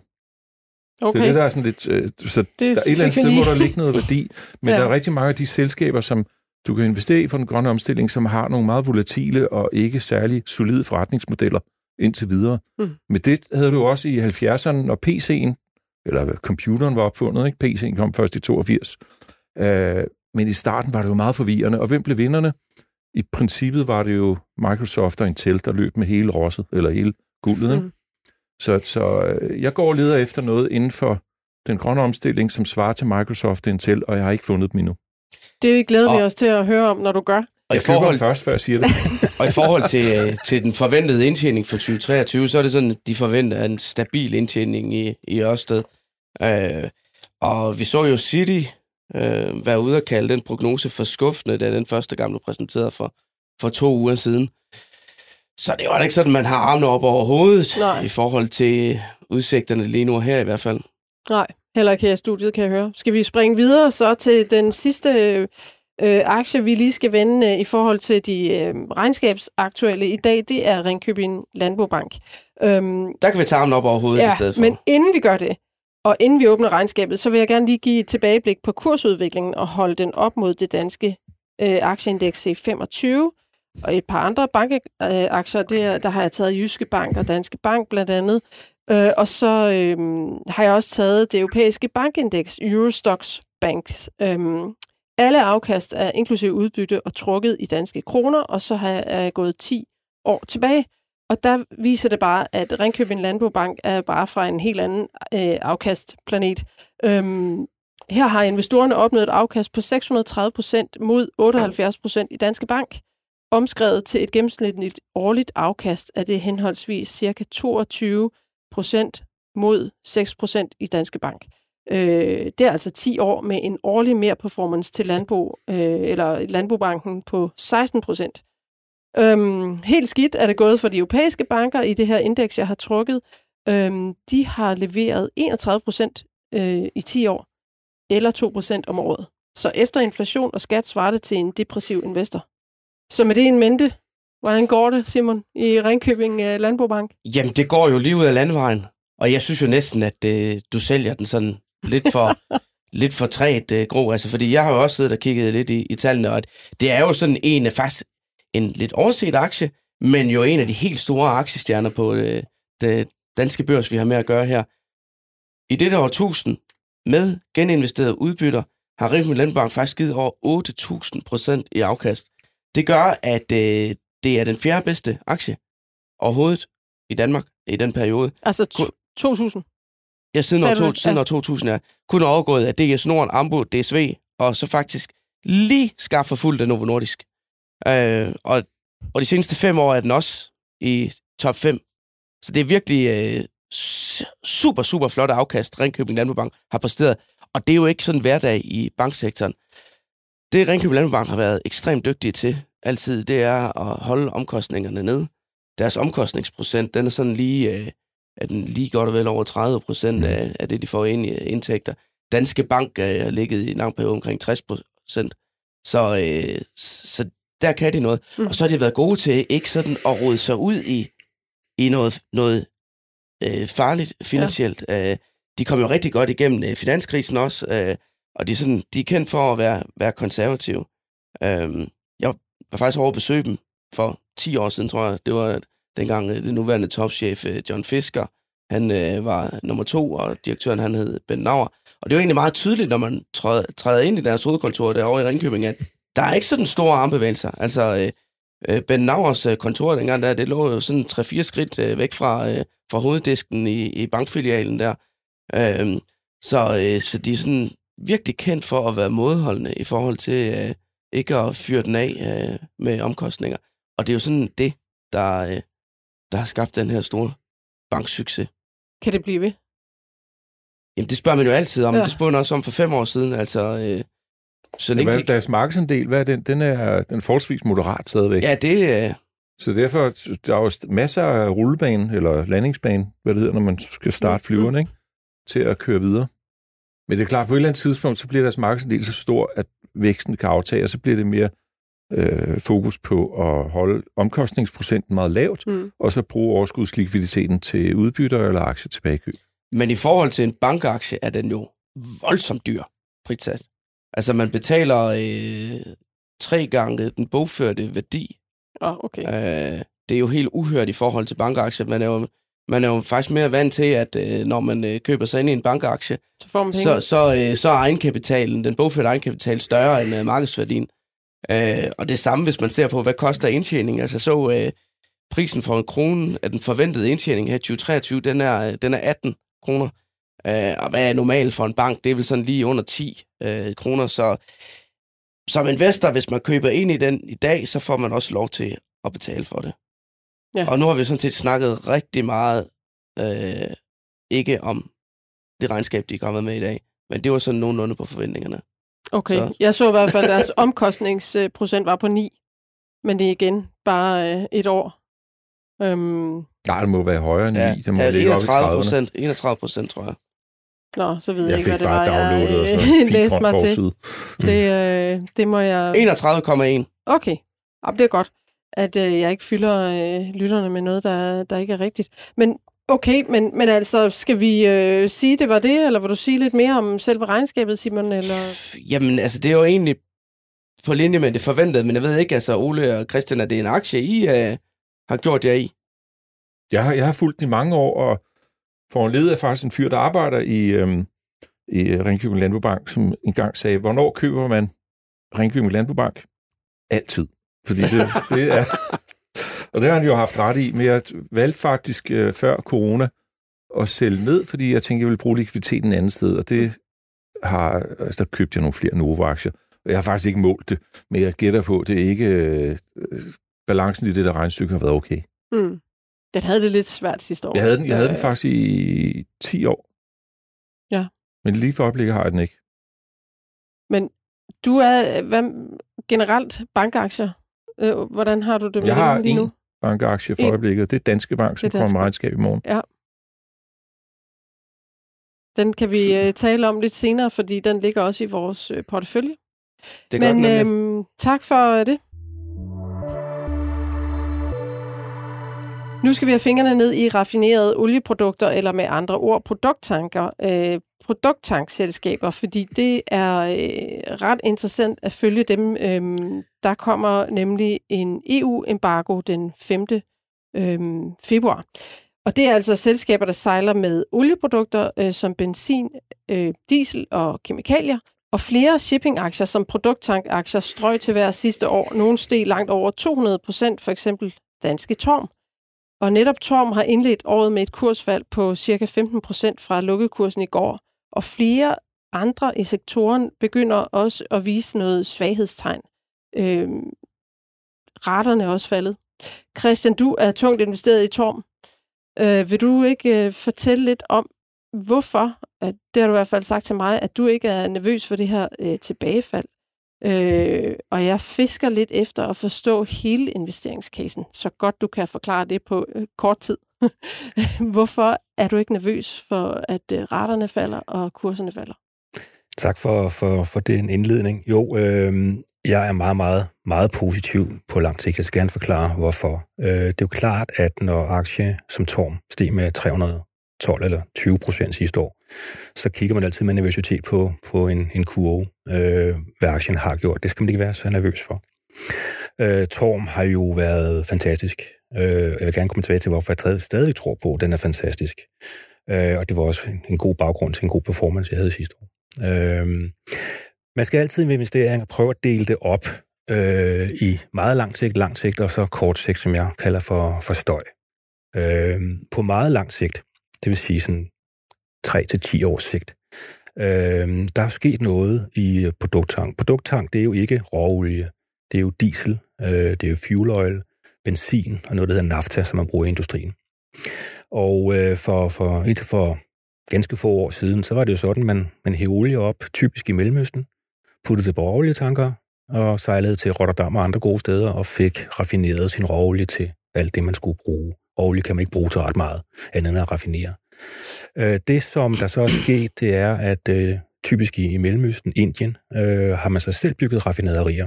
Okay. Det er det, der er sådan lidt... Øh, så Det der er et eller andet sted, hvor der ligger noget værdi, men Ja. der er rigtig mange af de selskaber, som du kan investere i for den grønne omstilling, som har nogle meget volatile og ikke særlig solide forretningsmodeller indtil videre. Mm. Men det havde du også i 70'erne, når PC'en, eller computeren var opfundet, ikke? PC'en kom først i 82. Øh, men i starten var det jo meget forvirrende, og hvem blev vinderne? I princippet var det jo Microsoft og Intel, der løb med hele rosset, eller hele guldet. Ikke? Mm. Så, så øh, jeg går og leder efter noget inden for den grønne omstilling, som svarer til Microsoft Intel, og jeg har ikke fundet dem endnu. Det glæder vi Og- os til at høre om, når du gør. Og i Jeg køber forhold, først, før jeg siger det. og i forhold til, øh, til den forventede indtjening for 2023, så er det sådan, at de forventer en stabil indtjening i, i Ørsted. Øh, og vi så jo City øh, være ude og kalde den prognose for skuffende, da den første gang blev præsenteret for, for to uger siden. Så det var da ikke sådan, at man har armene op over hovedet Nej. i forhold til udsigterne lige nu og her i hvert fald. Nej, heller ikke her i studiet, kan jeg høre. Skal vi springe videre så til den sidste øh, aktie, vi lige skal vende øh, i forhold til de øh, regnskabsaktuelle i dag? Det er Ringkøbing Landbobank. Øhm, Der kan vi tage armene op over hovedet i ja, stedet for. men inden vi gør det, og inden vi åbner regnskabet, så vil jeg gerne lige give et tilbageblik på kursudviklingen og holde den op mod det danske øh, aktieindeks C25 og et par andre bankaktier. Det er, der har jeg taget Jyske Bank og Danske Bank blandt andet. Øh, og så øh, har jeg også taget det europæiske bankindeks, Eurostox Banks. Øh, alle afkast er inklusive udbytte og trukket i danske kroner, og så har jeg, er jeg gået 10 år tilbage. Og der viser det bare, at Ringkøbing Landbobank er bare fra en helt anden øh, afkastplanet. Øhm, her har investorerne opnået et afkast på 630 procent mod 78 procent i Danske Bank. Omskrevet til et gennemsnitligt årligt afkast er det henholdsvis ca. 22 procent mod 6 procent i Danske Bank. Øh, det er altså 10 år med en årlig mere performance til landbrug, øh, eller Landbobanken på 16 procent. Øhm, helt skidt er det gået for de europæiske banker i det her indeks, jeg har trukket. Øhm, de har leveret 31 procent øh, i 10 år, eller 2 procent om året. Så efter inflation og skat svarer det til en depressiv investor. Så med det en mente, hvordan går det, Simon, i Ringkøbing øh, Landbobank? Jamen, det går jo lige ud af landvejen. Og jeg synes jo næsten, at øh, du sælger den sådan lidt for, lidt for træt øh, grå. Altså, fordi jeg har jo også siddet og kigget lidt i, i tallene, og at det er jo sådan en af faktisk en lidt overset aktie, men jo en af de helt store aktiestjerner på øh, det danske børs, vi har med at gøre her. I dette årtusind, med geninvesterede udbytter, har Ringkøbing Landbank faktisk givet over 8.000 procent i afkast. Det gør, at øh, det er den fjerde bedste aktie overhovedet i Danmark i den periode. Altså to- 2000. Ja, siden, år, to, siden Ja. år 2000 er kun overgået af DS Norden, Ambo, DSV, og så faktisk lige skarpt for fuldt af Novo Nordisk. Øh, og, og de seneste fem år er den også i top 5. Så det er virkelig øh, super, super flot afkast, Ringkøbing Landbobank har præsteret. Og det er jo ikke sådan hverdag i banksektoren. Det Ringkøbing Landbobank har været ekstremt dygtige til altid, det er at holde omkostningerne ned. Deres omkostningsprocent, den er sådan lige, øh, er den lige godt og vel over 30 procent af, af det, de får ind i indtægter. Danske Bank øh, har ligget i en lang periode omkring 60 procent. Så, øh, så der kan de noget. Mm. Og så har de været gode til ikke sådan at rode sig ud i, i noget, noget øh, farligt finansielt. Ja. Øh, de kom jo rigtig godt igennem øh, finanskrisen også, øh, og de er, sådan, de er kendt for at være, være konservative. Øhm, jeg var faktisk over at besøge dem for 10 år siden, tror jeg. Det var øh, dengang øh, den nuværende topchef øh, John Fisker, han øh, var nummer to, og direktøren han hed Ben Nauer. Og det er jo egentlig meget tydeligt, når man træder, træder ind i deres hovedkontor derovre i Ringkøbing, at der er ikke sådan store armbevægelser. Altså, øh, øh, Ben Nauers kontor dengang der, det lå jo sådan 3-4 skridt øh, væk fra, øh, fra hoveddisken i, i bankfilialen der. Øh, så, øh, så de sådan virkelig kendt for at være modholdende i forhold til øh, ikke at fyre den af øh, med omkostninger. Og det er jo sådan det, der, øh, der har skabt den her store banksucces. Kan det blive ved? Jamen, det spørger man jo altid om. Ja. Ja. Det spurgte man også om for fem år siden. Altså, øh, så Ja, længe hvad, de... deres markedsandel, hvad er den? Den er, den er forholdsvis moderat stadigvæk. Ja, det... Øh, Så derfor, der er jo masser af rullebane, eller landingsbane, hvad det hedder, når man skal starte flyveren, ikke? til at køre videre. Men det er klart, på et eller andet tidspunkt, så bliver deres markedsandel så stor, at væksten kan aftage, og så bliver det mere øh, fokus på at holde omkostningsprocenten meget lavt, Mm. og så bruge overskudslikviditeten til udbytter eller aktietilbagekøb. men i forhold til en bankaktie er den jo voldsomt dyr prissat. Altså, man betaler øh, tre gange den bogførte værdi. Ah, okay. Øh, det er jo helt uhørt i forhold til bankaktier. Man er jo, man er jo faktisk mere vant til, at øh, når man øh, køber sig ind i en bankaktie, Så får man penge. så, så, øh, så er egenkapitalen, den bogførte egenkapital, større end øh, markedsværdien. Øh, og det samme, hvis man ser på, hvad koster indtjening. Altså så øh, prisen for en krone af den forventede indtjening her i 2023, den er, øh, den er 18 kroner. Øh, og hvad er normalt for en bank? Det er vel sådan lige under 10 øh, kroner. Så som investor, hvis man køber ind i den i dag, så får man også lov til at betale for det. Ja. Og nu har vi sådan set snakket rigtig meget, øh, ikke om det regnskab, de er kommet med i dag, men det var sådan nogenlunde på forventningerne. Okay, Så- jeg så i hvert fald, at deres omkostningsprocent var på 9. Men det er igen bare øh, et år. Øhm, Nej, det må være højere end 9. Ja, det må ja, ligge op i 31 30'erne. procent, 31 procent, tror jeg. nå, så ved jeg, Jeg ikke, fik hvad det bare var, downloadet og jeg så læste mig til. forside. Det, øh, det må jeg... 31,1. Okay, Jamen, det er godt, at øh, jeg ikke fylder øh, lytterne med noget, der, der ikke er rigtigt. Men okay, men, men altså, skal vi øh, sige, det var det, eller vil du sige lidt mere om selve regnskabet, Simon? Eller? Jamen, altså, det er jo egentlig på linje med det forventede, men jeg ved ikke, altså, Ole og Christian, er det en aktie, I øh, har gjort jer i? Jeg har, jeg har fulgt den i mange år, og for en leder er faktisk en fyr, der arbejder i, øhm, i Ringkøbing Landbobank, som engang sagde, hvornår køber man Ringkøbing Landbobank? Altid. Fordi det, det er... Og det har han jo haft ret i, men jeg valgte faktisk øh, før corona at sælge ned, fordi jeg tænkte, jeg ville bruge likviditeten et andet sted, og det har, altså der købte jeg nogle flere Novo-aktier. Jeg har faktisk ikke målt det, men jeg gætter på, det er ikke, øh, øh, balancen i det der regnstykke har været okay. Mm. Den havde det lidt svært sidste år. Jeg havde den, jeg havde den Øh, faktisk i 10 år. Ja. Men lige for øjeblikket har jeg den ikke. Du er hvad, generelt bankaktier. Øh, hvordan har du det med Jeg har lige nu? en bankaktie for En. øjeblikket. Det er Danske Bank, som er kommer med regnskab i morgen. Den kan vi øh, tale om lidt senere, fordi den ligger også i vores øh, portefølje. Det gør Men den øhm, tak for øh, det. Nu skal vi have fingrene ned i raffinerede olieprodukter, eller med andre ord produkttanker, øh, produkttankselskaber, fordi det er øh, ret interessant at følge dem. Øh, der kommer nemlig en EU-embargo den 5. Øh, februar. Og det er altså selskaber, der sejler med olieprodukter øh, som benzin, øh, diesel og kemikalier, og flere shippingaktier som produkttankaktier strøg til hver sidste år. Nogle steg langt over 200 procent, for eksempel Danske Torm. Og netop Torm har indledt året med et kursfald på ca. 15 procent fra lukkekursen i går. Og flere andre i sektoren begynder også at vise noget svaghedstegn. Øhm, raterne er også faldet. Christian, du er tungt investeret i Torm. Øh, vil du ikke øh, fortælle lidt om, hvorfor, at det har du i hvert fald sagt til mig, at du ikke er nervøs for det her øh, tilbagefald. Øh, og jeg fisker lidt efter at forstå hele investeringscasen, så godt du kan forklare det på øh, kort tid. hvorfor er du ikke nervøs for, at øh, raterne falder og kurserne falder? Tak for, for, for den indledning. Jo, øh, Jeg er meget, meget, meget positiv på lang sigt. Jeg skal gerne forklare, hvorfor. Øh, det er jo klart, at når aktie som Torm steg med 300 12 eller 20 procent sidste år, så kigger man altid med nervøsitet på, på en, en kurve, øh, hvad aktien har gjort. Det skal man ikke være så nervøs for. Øh, Torm har jo været fantastisk. Øh, jeg vil gerne komme tilbage til, hvorfor jeg stadig tror på, at den er fantastisk. Øh, og det var også en god baggrund til en god performance, jeg havde sidste år. Øh, man skal altid ved investeringer prøve at dele det op øh, i meget lang sigt, lang sigt, og så kort sigt, som jeg kalder for, for støj. Øh, på meget lang sigt, det vil sige sådan 3-10 års sigt, øh, der er sket noget i øh, produkttank. Produkttank, det er jo ikke råolie, det er jo diesel, øh, det er jo fuel oil, benzin og noget, der hedder nafta, som man bruger i industrien. Og øh, for, for, indtil for ganske få år siden, så var det jo sådan, man, man hævde olie op, typisk i Mellemøsten, puttede det på råolietanker og sejlede til Rotterdam og andre gode steder og fik raffineret sin råolie til alt det, man skulle bruge. Olie kan man ikke bruge til ret meget, andet end at raffinere. Øh, det, som der så er sket, det er, at øh, typisk i Mellemøsten, Indien, øh, har man så selv bygget raffinaderier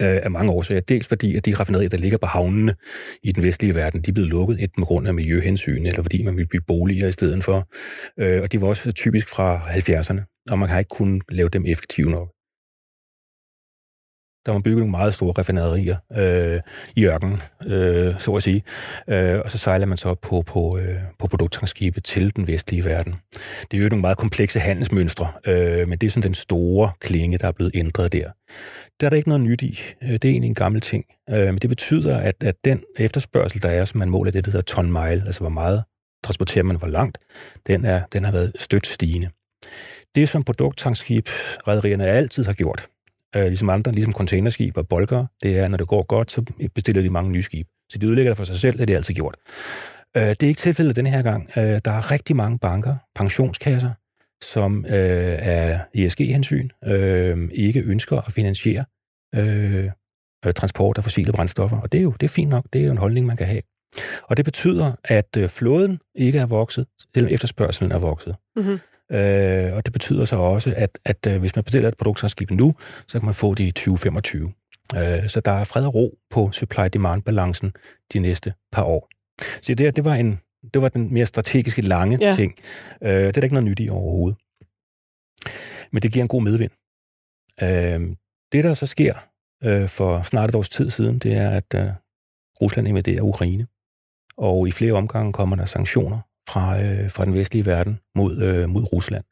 øh, af mange årsager. Dels fordi, at de raffinaderier, der ligger på havnene i den vestlige verden, de er blevet lukket, enten på grund af miljøhensyn, eller fordi man vil bygge boliger i stedet for. Øh, og de var også typisk fra 70'erne, og man har ikke kunnet lave dem effektive nok. Der var bygget nogle meget store raffinaderier øh, i ørkenen, øh, så at sige. Øh, og så sejler man så på, på, øh, på produkttankskibe til den vestlige verden. Det er jo nogle meget komplekse handelsmønstre, øh, men det er sådan den store klinge, der er blevet ændret der. Der er der ikke noget nyt i. Øh, det er egentlig en gammel ting. Øh, men det betyder, at, at den efterspørgsel, der er, som man måler det, der hedder ton mile, altså hvor meget transporterer man hvor langt, den, er, den har været stødt stigende. Det, som produkttankskib rederierne altid har gjort, øh, ligesom andre, ligesom containerskib og bolkere. det er, når det går godt, så bestiller de mange nye skib. Så de udlægger det for sig selv, det er det altid gjort. Øh, det er ikke tilfældet denne her gang. Øh, der er rigtig mange banker, pensionskasser, som øh, er ESG-hensyn øh, ikke ønsker at finansiere øh, øh, transport af fossile brændstoffer. Og det er jo det er fint nok, det er jo en holdning, man kan have. Og det betyder, at øh, flåden ikke er vokset, selvom efterspørgselen er vokset. Mm-hmm. Øh, og det betyder så også, at, at øh, hvis man bestiller et produktskib nu, så kan man få det i 2025. Øh, så der er fred og ro på supply-demand-balancen de næste par år. Så det, det var en det var den mere strategiske lange ja. ting. Øh, det er der ikke noget nyt i overhovedet. Men det giver en god medvind. Øh, det, der så sker øh, for snart et års tid siden, det er, at øh, Rusland invaderer Ukraine. Og i flere omgange kommer der sanktioner fra, øh, fra den vestlige verden mod, øh, mod Rusland.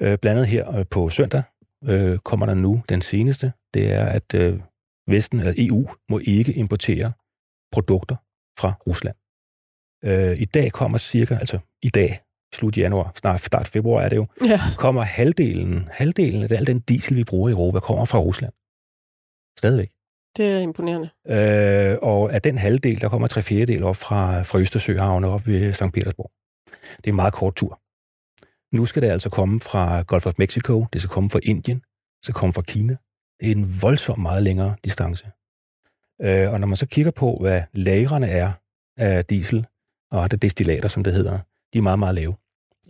Øh, blandet her øh, på søndag øh, kommer der nu den seneste, det er, at øh, Vesten eller EU må ikke importere produkter fra Rusland. Øh, I dag kommer cirka, altså i dag, slut januar, snart start februar er det jo, ja. kommer halvdelen, halvdelen af al den diesel, vi bruger i Europa, kommer fra Rusland. Stadigvæk. Det er imponerende. Øh, og af den halvdel, der kommer tre fjerdedel op fra, fra Østersøhavn op ved St. Petersborg. Det er en meget kort tur. Nu skal det altså komme fra Gulf of Mexico, det skal komme fra Indien, det skal komme fra Kina. Det er en voldsomt meget længere distance. Øh, og når man så kigger på, hvad lagrene er af diesel og andre destillater, som det hedder, de er meget, meget lave.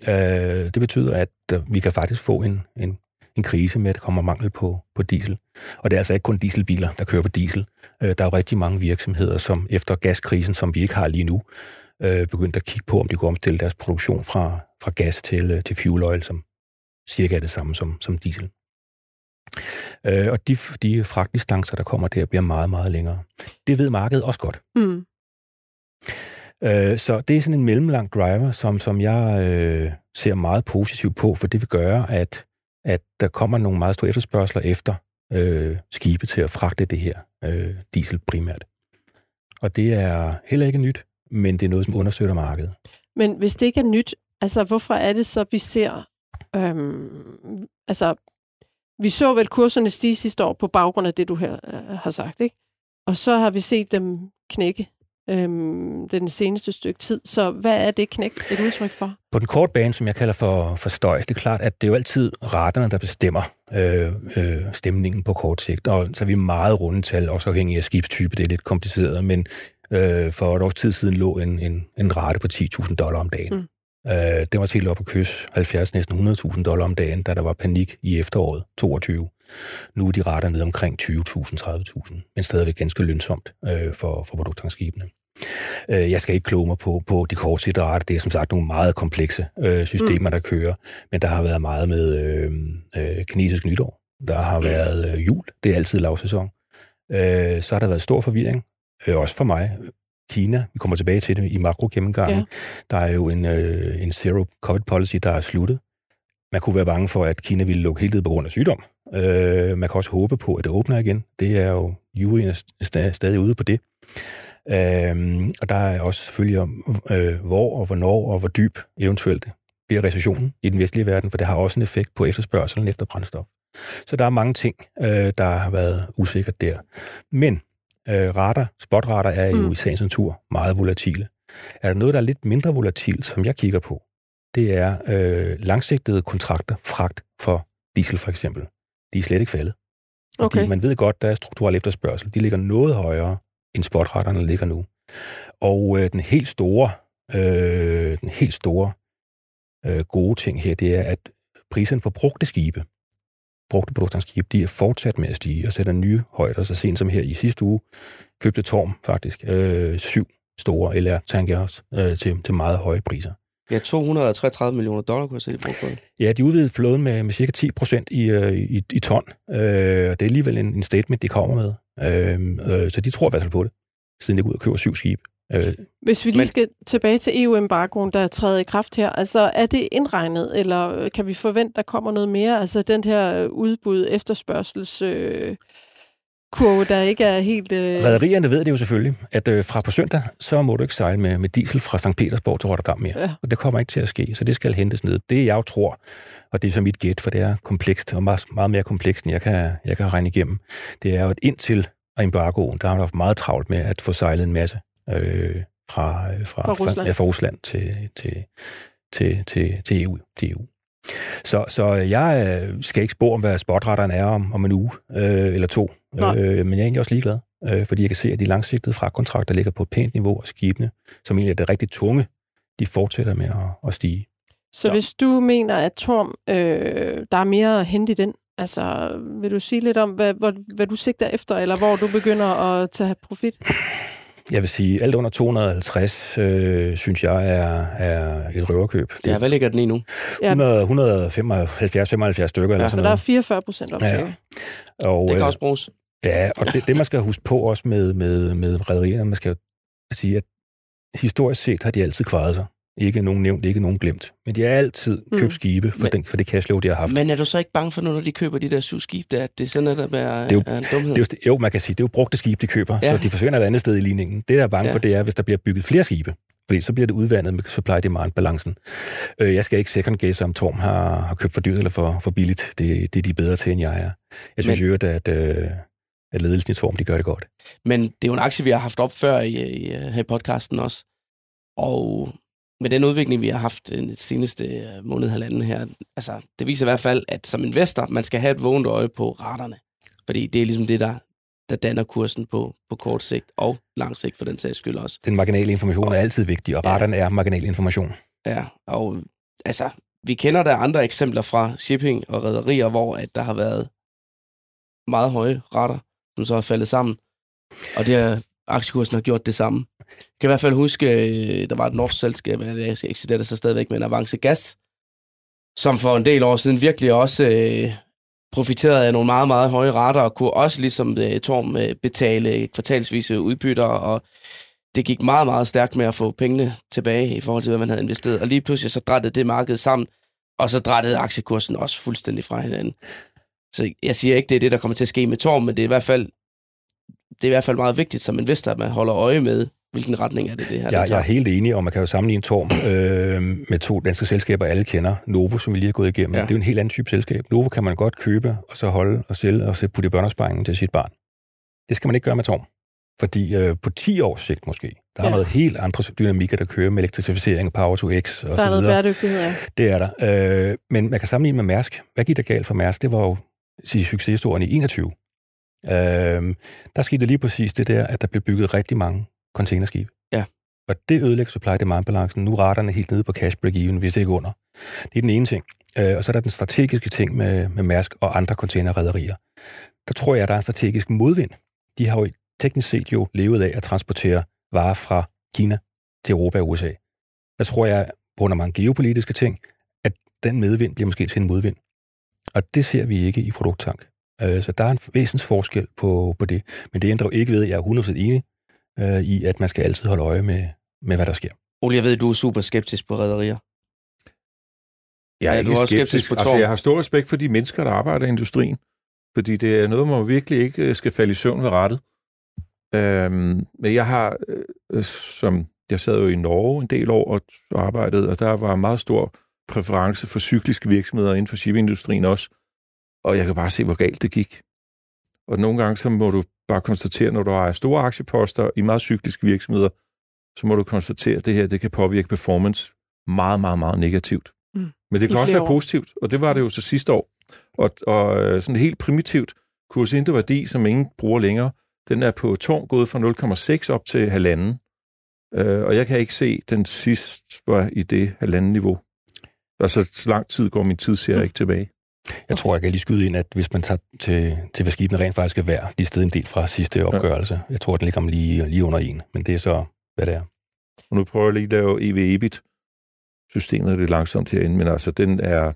Øh, det betyder, at øh, vi kan faktisk få en, en en krise med, at der kommer mangel på, på diesel. Og det er altså ikke kun dieselbiler, der kører på diesel. Øh, der er jo rigtig mange virksomheder, som efter gaskrisen, som vi ikke har lige nu, øh, begyndt at kigge på, om de kunne omstille deres produktion fra, fra gas til, øh, til fuel oil, som cirka er det samme som, som diesel. og de, de fragtdistancer, der kommer der, bliver meget, meget længere. Det ved markedet også godt. Mm. så det er sådan en mellemlang driver, som, som jeg øh, ser meget positivt på, for det vil gøre, at at der kommer nogle meget store efterspørgseler efter øh, skibe til at fragte det her øh, diesel primært. Og det er heller ikke nyt, men det er noget, som understøtter markedet. Men hvis det ikke er nyt, altså hvorfor er det så, vi ser... Øhm, altså, vi så vel kurserne stige sidste år på baggrund af det, du her øh, har sagt, ikke? Og så har vi set dem knække øhm, den seneste stykke tid. Så hvad er det knæk et udtryk for? På den korte bane, som jeg kalder for, for støj, det er klart, at det er jo altid raterne, der bestemmer øh, øh, stemningen på kort sigt. Og så er vi meget rundetal, også afhængig af skibstype. Det er lidt kompliceret, men øh, for et års tid siden lå en, en, en rate på 10.000 dollar om dagen. Øh, det var helt op at kysse 70, næsten 100.000 dollar om dagen, da der var panik i efteråret 22. Nu er de retter ned omkring 20.000, 30.000, men stadigvæk ganske lønsomt øh, for, for produkttankskibene. Øh, jeg skal ikke kloge mig på, på de kortsigtede retter. Det er som sagt nogle meget komplekse øh, systemer, mm. der kører, men der har været meget med øh, øh, kinesisk nytår. Der har været øh, jul. Det er altid lavsæson. Øh, så har der været stor forvirring, øh, også for mig. Kina, vi kommer tilbage til det i makro-gennemgangen, ja. der er jo en, øh, en zero-covid-policy, der er sluttet. Man kunne være bange for, at Kina ville lukke helt ned på grund af sygdom. Øh, man kan også håbe på, at det åbner igen. Det er jo, juryen er stadig ude på det. Øh, og der er også selvfølgelig om, øh, hvor og hvornår og hvor dyb eventuelt bliver recessionen i den vestlige verden, for det har også en effekt på efterspørgselen efter brændstof. Så der er mange ting, øh, der har været usikkert der. Men øh, rater, spotrater er jo mm. i sagens natur meget volatile. Er der noget, der er lidt mindre volatilt, som jeg kigger på, det er øh, langsigtede kontrakter, fragt for diesel for eksempel. De er slet ikke faldet. Okay. Fordi man ved godt, der er strukturel efterspørgsel. De ligger noget højere, end spotretterne ligger nu. Og øh, den helt store, øh, den helt store øh, gode ting her, det er, at prisen på brugte skibe, brugte produktionsskib, de er fortsat med at stige og sætter nye højder. Så sent som her i sidste uge købte Torm faktisk øh, syv store LR tankers øh, til, til meget høje priser. Ja, 233 millioner dollar kunne jeg se, de brugte Ja, de udvidede flåden med, med cirka 10 procent i, øh, i, i ton. Øh, og det er alligevel en, en statement, de kommer med. Øh, øh, så de tror i hvert fald på det, siden de går ud og køber syv skibe. Øh, Hvis vi lige men, skal tilbage til EU-embargoen, der er trædet i kraft her, altså er det indregnet, eller kan vi forvente, der kommer noget mere? Altså den her udbud efterspørgsels... Øh, kurve, der ikke er helt... Øh... Rederierne ved det jo selvfølgelig, at øh, fra på søndag, så må du ikke sejle med, med diesel fra St. Petersborg til Rotterdam mere. Ja. Og det kommer ikke til at ske, så det skal hentes ned. Det jeg jo tror, og det er så mit gæt, for det er komplekst, og meget, meget mere komplekst, end jeg kan, jeg kan regne igennem, det er jo, at indtil embargoen, der har man haft meget travlt med at få sejlet en masse øh, fra, øh, fra, fra, Rusland. Ja, fra Rusland til, til, til, til, til, EU, til EU. Så, så jeg øh, skal ikke spore om, hvad spotretteren er om, om en uge øh, eller to, øh, men jeg er egentlig også ligeglad, øh, fordi jeg kan se, at de langsigtede fragtkontrakter ligger på et pænt niveau, og skibene, som egentlig er det rigtig tunge, de fortsætter med at, at stige. Så, så hvis du mener, at Torm, øh, der er mere at hente i den, altså vil du sige lidt om, hvad, hvad, hvad du sigter efter, eller hvor du begynder at tage profit? Jeg vil sige, alt under 250, øh, synes jeg, er, er et røverkøb. Ja, hvad ligger den i nu? 175-75 stykker. Ja, eller sådan så der er 44 procent op ja. Og, det kan øh, også bruges. Ja, og det, det man skal huske på også med, med, med rædderierne, man skal sige, at historisk set har de altid kvaret sig. Ikke nogen nævnt, ikke nogen glemt. Men de har altid mm. købt skibe for, men, den, for det cashflow, de har haft. Men er du så ikke bange for, når de køber de der syv skibe, der, at det sådan er, der er, det er jo, er en dumhed? Det er jo, jo, man kan sige, det er jo brugte skibe, de køber, ja. så de forsvinder et andet sted i ligningen. Det, der er bange ja. for, det er, hvis der bliver bygget flere skibe. Fordi så bliver det udvandet med supply-demand-balancen. Øh, jeg skal ikke second guess, om Torm har, har købt for dyrt eller for, for billigt. Det, det er de bedre til, end jeg er. Jeg synes jo, at, øh, at ledelsen i Torm, de gør det godt. Men det er jo en aktie, vi har haft op før i, i, her i podcasten også. Og med den udvikling, vi har haft den seneste øh, måned halvanden her, altså, det viser i hvert fald, at som investor, man skal have et vågent øje på raterne. Fordi det er ligesom det, der, der danner kursen på, på kort sigt og lang sigt for den sags skyld også. Den marginale information og, er altid vigtig, og ja, raterne er marginal information. Ja, og altså, vi kender der andre eksempler fra shipping og rædderier, hvor at der har været meget høje rater, som så er faldet sammen. Og det er aktiekursen har gjort det samme. Jeg kan i hvert fald huske, øh, der var et norsk selskab, det eksisterer så stadigvæk, men Avance Gas, som for en del år siden virkelig også øh, profiterede af nogle meget, meget høje rater, og kunne også ligesom øh, Torm øh, betale kvartalsvise udbytter, og det gik meget, meget stærkt med at få pengene tilbage i forhold til, hvad man havde investeret. Og lige pludselig så drættede det marked sammen, og så drættede aktiekursen også fuldstændig fra hinanden. Så jeg siger ikke, det er det, der kommer til at ske med Torm, men det er i hvert fald det er i hvert fald meget vigtigt som investor, at man holder øje med, hvilken retning er det, det her, ja, Jeg er helt enig, og man kan jo sammenligne Torm øh, med to danske selskaber, alle kender. Novo, som vi lige har gået igennem. Ja. Det er jo en helt anden type selskab. Novo kan man godt købe, og så holde og sælge, og så putte i børnesparingen til sit barn. Det skal man ikke gøre med Torm. Fordi øh, på 10 års sigt måske, der ja. er noget helt andre dynamikker, der kører med elektrificering, power to x og der så videre. Der er noget bæredygtighed, ja. Det er der. Øh, men man kan sammenligne med Mærsk. Hvad gik der galt for Mærsk? Det var jo succeshistorien i 21. Øh, der skete lige præcis det der, at der blev bygget rigtig mange containerskibe. Ja. Og det ødelægger supply demand balancen. Nu er raterne helt nede på cash break even, hvis ikke under. Det er den ene ting. Øh, og så er der den strategiske ting med, med Mærsk og andre containerrederier. Der tror jeg, at der er en strategisk modvind. De har jo teknisk set jo levet af at transportere varer fra Kina til Europa og USA. Der tror jeg, på grund af mange geopolitiske ting, at den medvind bliver måske til en modvind. Og det ser vi ikke i produkttank. Øh, så der er en forskel på, på det. Men det ændrer jo ikke ved, at jeg er 100% enig øh, i, at man skal altid holde øje med, med hvad der sker. Ole, jeg ved, at du er super skeptisk på rædderier. Jeg er, Ja, ikke du er også skeptisk. skeptisk på altså, Torm. jeg har stor respekt for de mennesker, der arbejder i industrien. Fordi det er noget, man virkelig ikke øh, skal falde i søvn ved rettet. Øhm, men jeg har, øh, som jeg sad jo i Norge en del år og arbejdede, og der var meget stor præference for cykliske virksomheder inden for shippingindustrien også. Og jeg kan bare se, hvor galt det gik. Og nogle gange så må du bare konstatere, når du har store aktieposter i meget cykliske virksomheder, så må du konstatere, at det her det kan påvirke performance meget, meget, meget negativt. Mm. Men det I kan også være år. positivt, og det var det jo så sidste år. Og, og øh, sådan helt primitivt, kurs værdi, som ingen bruger længere, den er på tårn gået fra 0,6 op til halvanden. Øh, og jeg kan ikke se, den sidst var i det halvanden niveau. Altså, så lang tid går min tidsserie Mm. ikke tilbage. Jeg tror, jeg kan lige skyde ind, at hvis man tager til, til hvad skibene rent faktisk er værd, de er stedet en del fra sidste opgørelse. Jeg tror, den ligger om lige, lige under en, men det er så, hvad det er. Og nu prøver jeg lige at lave EV-EBIT. Systemet er lidt langsomt herinde, men altså, den er...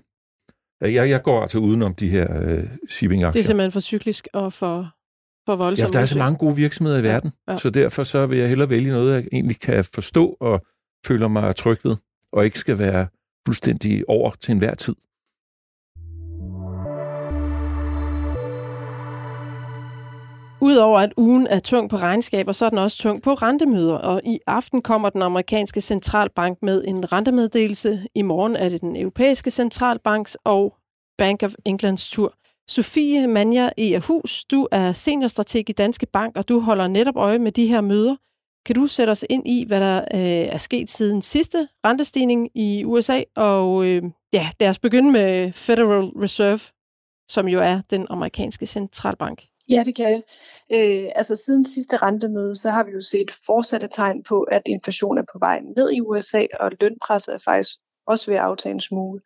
Jeg, jeg går altså udenom de her øh, shipping-aktier. Det er simpelthen for cyklisk og for, for Ja, voldsomt. for der er så mange gode virksomheder i Ja, verden, ja. så derfor så vil jeg hellere vælge noget, jeg egentlig kan forstå og føler mig tryg ved, og ikke skal være fuldstændig over til enhver tid. Udover at ugen er tung på regnskaber, så er den også tung på rentemøder, og i aften kommer den amerikanske centralbank med en rentemeddelelse. I morgen er det den europæiske centralbanks og Bank of Englands tur. Sofie Manja Egerhus, du er seniorstrateg i Danske Bank, og du holder netop øje med de her møder. Kan du sætte os ind i, hvad der øh, er sket siden sidste rentestigning i USA? Og øh, ja, lad os begynde med Federal Reserve, som jo er den amerikanske centralbank. Ja, det kan jeg. Øh, altså siden sidste rentemøde, så har vi jo set fortsatte tegn på, at inflation er på vej ned i USA, og lønpresset er faktisk også ved at aftage en smule.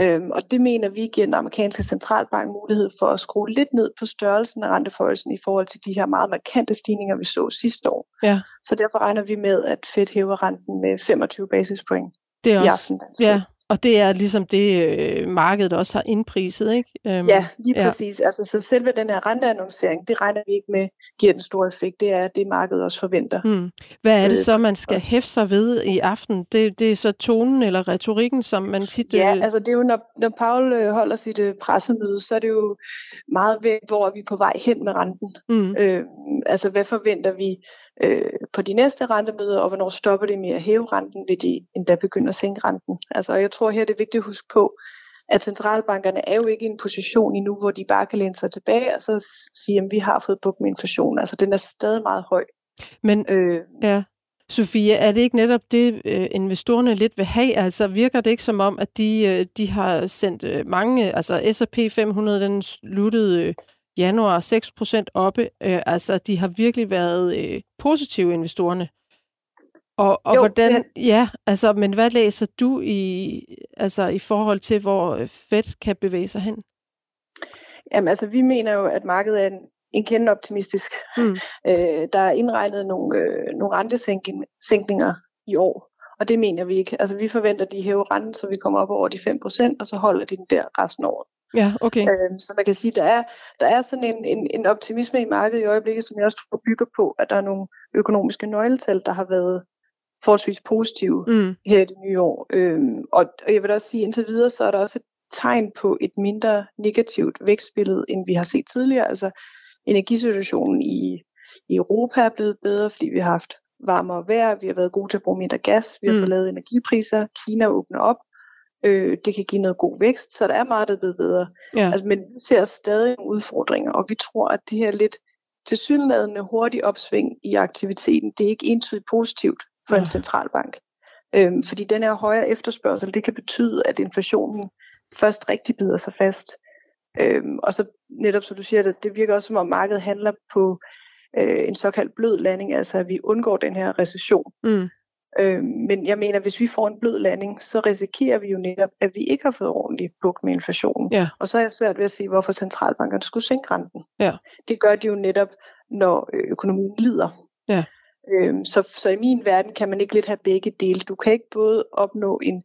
Øhm, og det mener vi giver den amerikanske centralbank mulighed for at skrue lidt ned på størrelsen af renteforholdelsen i forhold til de her meget markante stigninger, vi så sidste år. Ja. Så derfor regner vi med, at Fed hæver renten med 25 basispoint Det er i også, aften. tid. ja, og det er ligesom det, øh, markedet også har indpriset, ikke? Øhm, Ja, lige ja. præcis. Altså, så selve den her renteannoncering, det regner vi ikke med giver den store effekt. Det er det, markedet også forventer. Hmm. Hvad er det Øh, så, man skal hæfte sig ved i aften? Det, det er så tonen eller retorikken, som man tit... Ja, øh, altså det er jo, når, når Paul øh, holder sit øh, pressemøde, så er det jo meget ved, hvor er vi på vej hen med renten. mm, Øh, altså hvad forventer vi øh, på de næste rentemøder, og hvornår stopper det med at hæve renten, vil de endda begynde at sænke renten. Altså jeg tror her, det er vigtigt at huske på, at centralbankerne er jo ikke i en position endnu, hvor de bare kan læne sig tilbage og så sige, at vi har fået bukt med inflation. Altså den er stadig meget høj. men Øh, ja, Sofie, er det ikke netop det, øh, investorerne lidt vil have? Altså virker det ikke som om, at de, øh, de har sendt øh, mange... Altså S&P 500, den sluttede januar 6% oppe. Øh, altså de har virkelig været øh, positive, investorerne. Og, og Jo, hvordan, det ja, altså, men hvad læser du i, altså, i forhold til, hvor øh, Fed kan bevæge sig hen? Jamen altså, vi mener jo, at markedet er en, en kende optimistisk. Mm. Øh, der er indregnet nogle, øh, nogle rentesænkninger i år, og det mener vi ikke. Altså, vi forventer, at de hæver renten, så vi kommer op over de 5%, og så holder de den der resten af året. Ja, okay. Øh, så man kan sige, der er, der er sådan en, en, en optimisme i markedet i øjeblikket, som jeg også tror bygger på, at der er nogle økonomiske nøgletal, der har været forholdsvis positive Mm. her i det nye år. Øhm, og, og jeg vil også sige, indtil videre, så er der også et tegn på et mindre negativt vækstbillede, end vi har set tidligere. Altså energisituationen i, i Europa er blevet bedre, fordi vi har haft varmere vejr, vi har været gode til at bruge mindre gas, vi har Mm. fået lavet energipriser, Kina åbner op, øh, det kan give noget god vækst, så der er meget, der er blevet bedre. Ja. Altså, men vi ser stadig nogle udfordringer, og vi tror, at det her lidt tilsyneladende hurtige opsving i aktiviteten, det er ikke entydigt positivt for Ja. en centralbank. Øhm, fordi den her højere efterspørgsel, det kan betyde, at inflationen først rigtig bider sig fast. Øhm, og så netop som du siger, det, det virker også som om markedet handler på øh, en såkaldt blød landing, altså at vi undgår den her recession. Mm. Øh, men jeg mener, hvis vi får en blød landing, så risikerer vi jo netop, at vi ikke har fået ordentligt bukt med inflationen. Ja. Og så er jeg svært ved at sige, hvorfor centralbankerne skulle sænke renten. Ja. Det gør de jo netop, når øh, økonomien lider. Ja. Øhm, så, så i min verden kan man ikke lidt have begge dele. Du kan ikke både opnå en,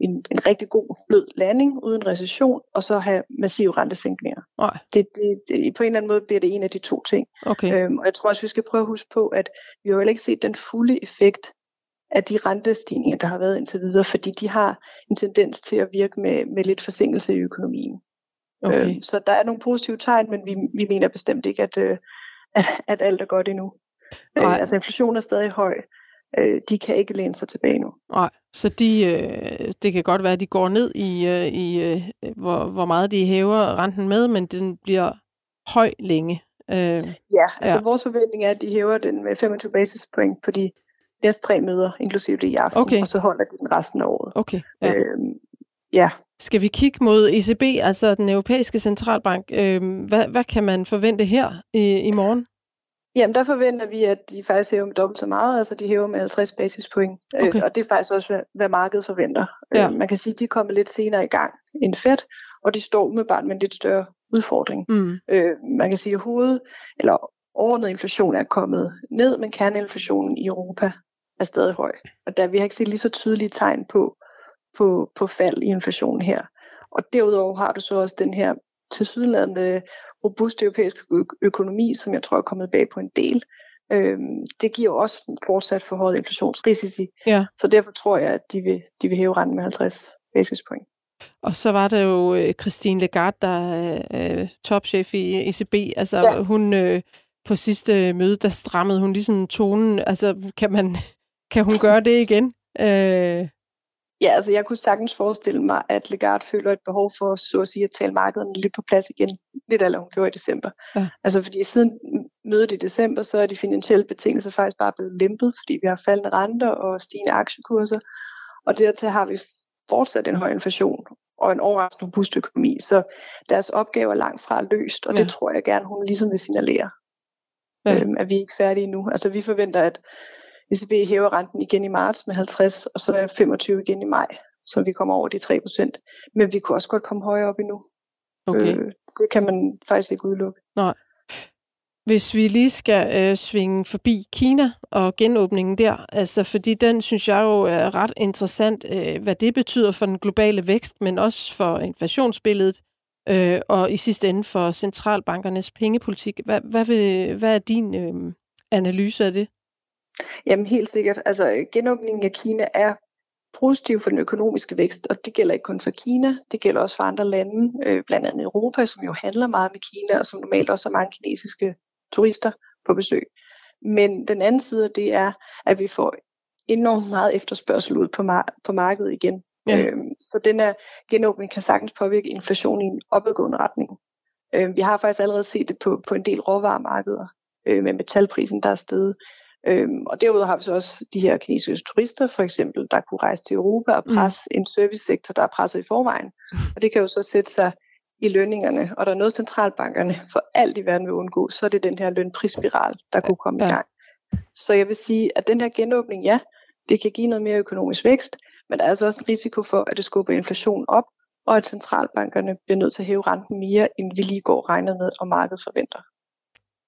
en, en rigtig god blød landing uden recession, og så have massive rentesænkninger. Nej. Det, det, det, på en eller anden måde bliver det en af de to ting. Okay. Øhm, og jeg tror også, vi skal prøve at huske på, at vi har jo heller ikke set den fulde effekt af de rentestigninger, der har været indtil videre, fordi de har en tendens til at virke med, med lidt forsinkelse i økonomien. okay. Øhm, så der er nogle positive tegn, men vi, vi mener bestemt ikke, at, øh, at, at alt er godt endnu. Øh, altså inflationen er stadig høj. Øh, de kan ikke læne sig tilbage nu. Nej, så de, øh, det kan godt være, at de går ned i, øh, i øh, hvor, hvor meget de hæver renten med, men den bliver høj længe. Øh, Ja, altså Ja. vores forventning er, at de hæver den med 25 basispoint på de næste tre møder, inklusive det i aften, Okay. og så holder de den resten af året. okay, ja. Øhm, ja, Skal vi kigge mod ECB, altså den europæiske centralbank? Øh, hvad, hvad kan man forvente her i, i morgen? Jamen, der forventer vi, at de faktisk hæver med dobbelt så meget, altså de hæver med 50 basispoint. Øh, Okay. og det er faktisk også, hvad, hvad markedet forventer. Ja. Øh, man kan sige, at de er kommet lidt senere i gang end Fed, og de står umiddelbart med en lidt større udfordring. Mm. Øh, man kan sige, at hoved, eller overordnet inflation er kommet ned, men kerneinflationen i Europa er stadig høj. Og der vi har ikke set lige så tydelige tegn på, på, på fald i inflationen her. Og derudover har du så også den her tilsyneladende robuste europæiske ø- økonomi, som jeg tror er kommet bag på en del. Øhm, det giver også fortsat forhøjet inflationsrisici. Ja. Så derfor tror jeg, at de vil, de vil hæve renten med 50 basispoint. Og så var der jo øh, Christine Lagarde, der er øh, topchef i ECB. Altså Ja. hun øh, på sidste møde, der strammede hun ligesom tonen. Altså kan man kan hun gøre det igen? Øh, Ja, altså jeg kunne sagtens forestille mig, at Lagarde føler et behov for, så at sige, at tale markederne lidt på plads igen. Lidt af, hun gjorde i december. Ja. Altså fordi siden mødet i december, så er de finansielle betingelser faktisk bare blevet lempet, fordi vi har faldende renter og stigende aktiekurser. Og dertil har vi fortsat en høj inflation og en overraskende robust økonomi. Så deres opgave er langt fra løst, og Ja. det tror jeg gerne, hun ligesom vil signalere. Ja. Øhm, at vi er ikke færdige nu. Altså vi forventer, at ECB hæver renten igen i marts med 50, og så er 25 igen i maj, så vi kommer over de 3 procent. Men vi kunne også godt komme højere op endnu. okay. Øh, det kan man faktisk ikke udelukke. Hvis vi lige skal øh, svinge forbi Kina og genåbningen der, altså fordi den synes jeg jo er ret interessant, øh, hvad det betyder for den globale vækst, men også for inflationsbilledet, øh, og i sidste ende for centralbankernes pengepolitik. Hvad, hvad, vil, hvad er din øh, analyse af det? Jamen helt sikkert. Altså genåbningen af Kina er positiv for den økonomiske vækst, og det gælder ikke kun for Kina, det gælder også for andre lande, øh, blandt andet Europa, som jo handler meget med Kina, og som normalt også har mange kinesiske turister på besøg. Men den anden side af det er, at vi får enormt meget efterspørgsel ud på, mar- på markedet igen. Ja. Øhm, så den her genåbning kan sagtens påvirke inflationen i en opadgående retning. Øhm, vi har faktisk allerede set det på, på en del råvaremarkeder øh, med metalprisen, der er steget. Øhm, og derudover har vi så også de her kinesiske turister, for eksempel, der kunne rejse til Europa og presse mm. en servicesektor, der er presset i forvejen. Og det kan jo så sætte sig i lønningerne, og der er noget centralbankerne for alt i verden vil undgå, så er det den her lønprisspiral, der kunne komme Ja. i gang. Så jeg vil sige, at den her genåbning, ja, det kan give noget mere økonomisk vækst, men der er altså også en risiko for, at det skubber inflationen op, og at centralbankerne bliver nødt til at hæve renten mere, end vi lige går regnet med, og markedet forventer.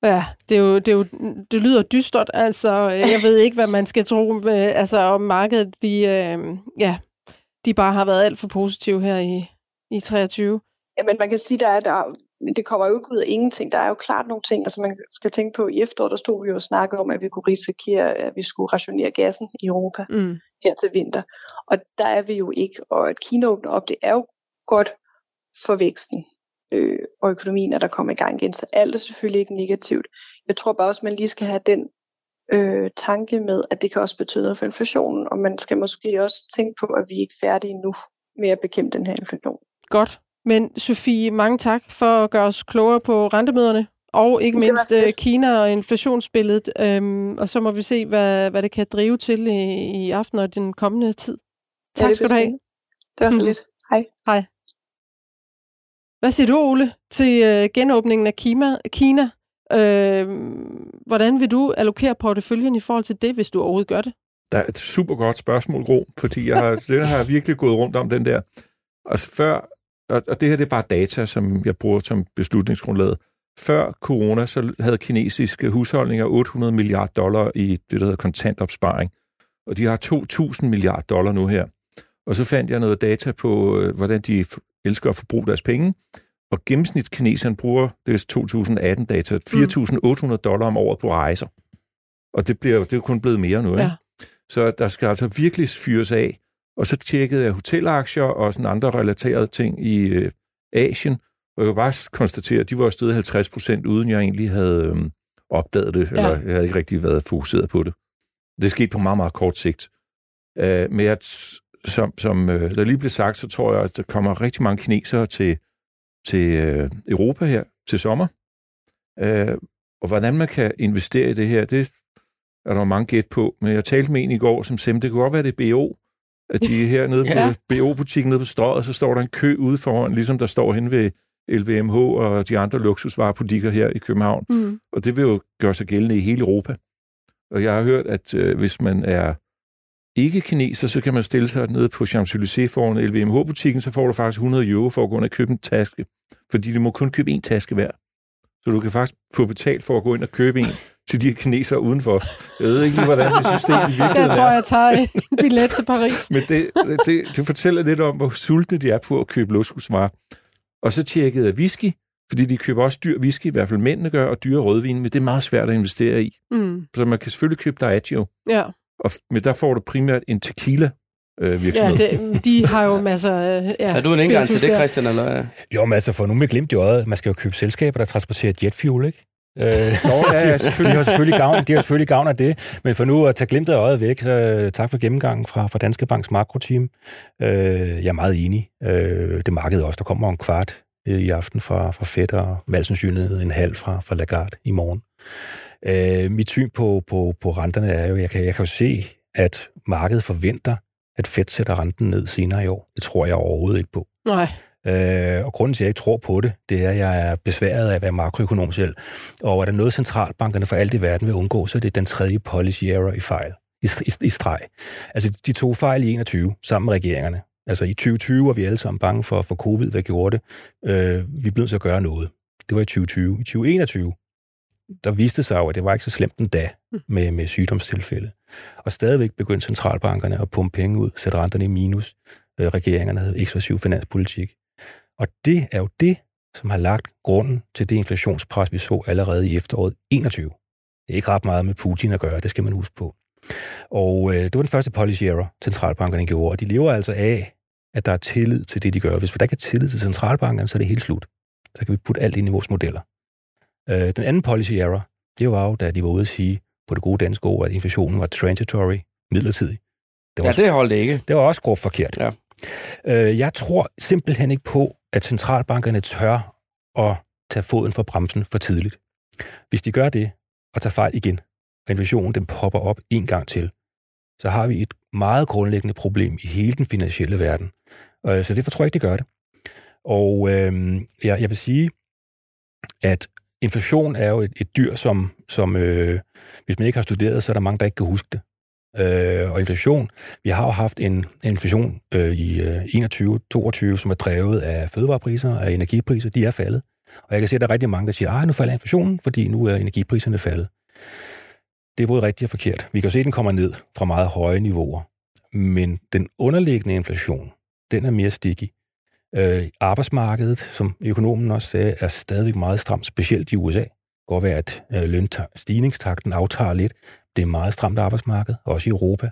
Ja, det, er jo, det, er jo, det lyder dystert. Altså, jeg ved ikke, hvad man skal tro med, altså, om markedet. De, øh, ja, de bare har været alt for positive her i, i 23. Jamen man kan sige, der er, der, er- det kommer jo ikke ud af ingenting. Der er jo klart nogle ting, altså man skal tænke på, i efteråret, der stod vi jo og snakkede om, at vi kunne risikere, at vi skulle rationere gassen i Europa Mm. her til vinter. Og der er vi jo ikke. Og at Kina åbner op, det er jo godt for væksten øh, og økonomien, at der kommer i gang igen. Så alt er selvfølgelig ikke negativt. Jeg tror bare også, man lige skal have den øh, tanke med, at det kan også betyde noget for inflationen. Og man skal måske også tænke på, at vi ikke er færdige nu med at bekæmpe den her inflation. Godt. Men Sofie, mange tak for at gøre os klogere på rentemøderne, og ikke mindst øh, Kina og inflationsbilledet. Øhm, og så må vi se, hvad, hvad det kan drive til i, i aften og den kommende tid. Tak det skal du have. Det var så lidt. Hej. Hej. Hvad siger du, Ole, til øh, genåbningen af Kina? Kina? Øh, hvordan vil du allokere porteføljen i forhold til det, hvis du overhovedet gør det? Der er et super godt spørgsmål, Gro, fordi jeg har, den har jeg virkelig gået rundt om, den der. Og før, og, og det her det er bare data, som jeg bruger som beslutningsgrundlag. Før corona, så havde kinesiske husholdninger 800 milliarder dollar i det, der hedder kontantopsparing. Og de har 2.000 milliarder dollar nu her. Og så fandt jeg noget data på, øh, hvordan de elsker at forbruge deres penge. Og gennemsnitskineseren bruger, det er 2018-data, 4.800 dollar om året på rejser. Og det, bliver, det er kun blevet mere nu, ikke? Ja. Så der skal altså virkelig fyres af. Og så tjekkede jeg hotelaktier og sådan andre relaterede ting i øh, Asien, og jeg kan bare konstatere, at de var stedet 50 procent, uden jeg egentlig havde øh, opdaget det, ja. eller jeg havde ikke rigtig været fokuseret på det. Det skete på meget, meget kort sigt. Øh, men jeg, som, som øh, der lige blev sagt, så tror jeg, at der kommer rigtig mange kinesere til, til øh, Europa her til sommer. Øh, og hvordan man kan investere i det her, det er der mange gæt på. Men jeg talte med en i går, som sagde, det kunne godt være, det er BO, at de er hernede Ja. på BO-butikken nede på strøget, så står der en kø ude foran, ligesom der står hen ved LVMH og de andre luksusvarebutikker her i København. Mm. Og det vil jo gøre sig gældende i hele Europa. Og jeg har hørt, at øh, hvis man er ikke kineser, så kan man stille sig nede på Champs-Élysées foran LVMH-butikken, så får du faktisk 100 euro for at gå ind og købe en taske. Fordi du må kun købe en taske hver. Så du kan faktisk få betalt for at gå ind og købe en til de her kinesere udenfor. Jeg ved ikke lige, hvordan det system i virkeligheden tror er. jeg, jeg tager en billet til Paris. Men det, det, det fortæller lidt om, hvor sultne de er på at købe luksusvarer. Og så tjekkede jeg whisky, fordi de køber også dyr whisky, i hvert fald mændene gør, og dyre rødvin, men det er meget svært at investere i. Mm. Så man kan selvfølgelig købe Diageo, Ja, og, men der får du primært en tequila øh, ja virksomhed. det, de har jo masser af ja, Er du en indgang til det. Christian? Eller? Jo, men altså for nu med glimt i øjet, man skal jo købe selskaber, der transporterer jetfuel, ikke? Øh, Nå, ja, ja, de, de, har selvfølgelig gavn, de har selvfølgelig gavn af det, men for nu at tage glimtet af øjet væk, så øh, tak for gennemgangen fra, fra Danske Banks makroteam. Øh, jeg er meget enig. Øh, det marked også. Der kommer en kvart øh, i aften fra, fra Fed og valgsandsynlighed en halv fra, fra Lagarde i morgen. Øh, mit syn på, på, på renterne er jo, jeg kan, jeg kan jo se, at markedet forventer, at Fed sætter renten ned senere i år. Det tror jeg overhovedet ikke på. Nej, Øh, og grunden til, at jeg ikke tror på det, det er, at jeg er besværet af at være makroøkonom selv. Og er der noget, centralbankerne for alt i verden vil undgå, så er det den tredje policy error i fejl. I, i, i streg. Altså, de to fejl i 21 sammen med regeringerne. Altså, i 2020 var vi alle sammen bange for, for covid, hvad gjorde det? Øh, vi blev nødt til at gøre noget. Det var i 2020. I 2021, der viste sig jo, at det var ikke så slemt endda med, med sygdomstilfælde. Og stadigvæk begyndte centralbankerne at pumpe penge ud, sætte renterne i minus. Øh, regeringerne havde ekspressiv finanspolitik. Og det er jo det, som har lagt grunden til det inflationspres, vi så allerede i efteråret 21. Det er ikke ret meget med Putin at gøre, det skal man huske på. Og øh, det var den første policy error, centralbankerne gjorde, og de lever altså af, at der er tillid til det, de gør. Hvis der ikke er tillid til centralbankerne, så er det helt slut. Så kan vi putte alt ind i vores modeller. Øh, den anden policy error, det var jo, da de var ude at sige på det gode danske ord, at inflationen var transitory, midlertidig. Det var, Ja, det holdt det ikke. det var også groft forkert. Ja. Øh, jeg tror simpelthen ikke på, at centralbankerne tør at tage foden fra bremsen for tidligt. Hvis de gør det, og tager fejl igen, og inflationen den popper op en gang til, så har vi et meget grundlæggende problem i hele den finansielle verden. Øh, så derfor tror jeg ikke, det gør det. Og øh, jeg, jeg vil sige, at inflation er jo et, et dyr, som, som øh, hvis man ikke har studeret, så er der mange, der ikke kan huske det. Øh, og inflation, vi har jo haft en, en inflation øh, i øh, 21-22, som er drevet af fødevarepriser og af energipriser. De er faldet. Og jeg kan se, at der er rigtig mange, der siger, at nu falder inflationen, fordi nu er energipriserne faldet. Det er både rigtigt og forkert. Vi kan se, at den kommer ned fra meget høje niveauer. Men den underliggende inflation, den er mere sticky. Øh, arbejdsmarkedet, som økonomen også sagde, er stadigvæk meget stramt, specielt i USA. Det kan godt være, at øh, lønstigningstakten aftager lidt. Det er meget stramt arbejdsmarked, også i Europa.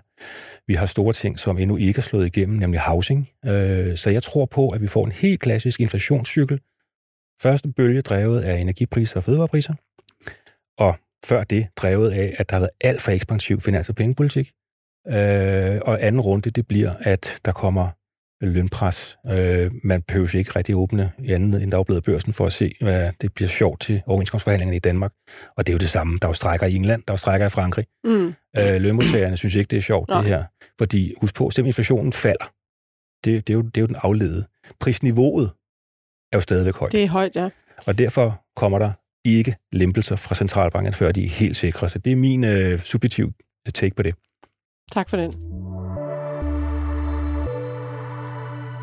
Vi har store ting, som endnu ikke er slået igennem, nemlig housing. Øh, så jeg tror på, at vi får en helt klassisk inflationscykel. Første bølge drevet af energipriser og fødevarepriser. Og før det drevet af, at der har været alt for ekspansiv finans- og pengepolitik. Øh, og anden runde, det bliver, at der kommer lønpres. Øh, man behøver ikke rigtig åbne i andet end dagbladet børsen for at se, hvad det bliver sjovt til overenskomstforhandlingerne i Danmark. Og det er jo det samme. Der er jo strækker i England, der er jo strækker i Frankrig. mm. Øh, lønmodtagerne synes ikke, det er sjovt, Nej. det her. Fordi, husk på, selvom inflationen falder, det, det, er jo, det er jo den afledede. Prisniveauet er jo stadigvæk højt. det er højt, ja. Og derfor kommer der ikke lempelser fra centralbanken, før de er helt sikre. Så det er min øh, subjektiv take på det. Tak for den.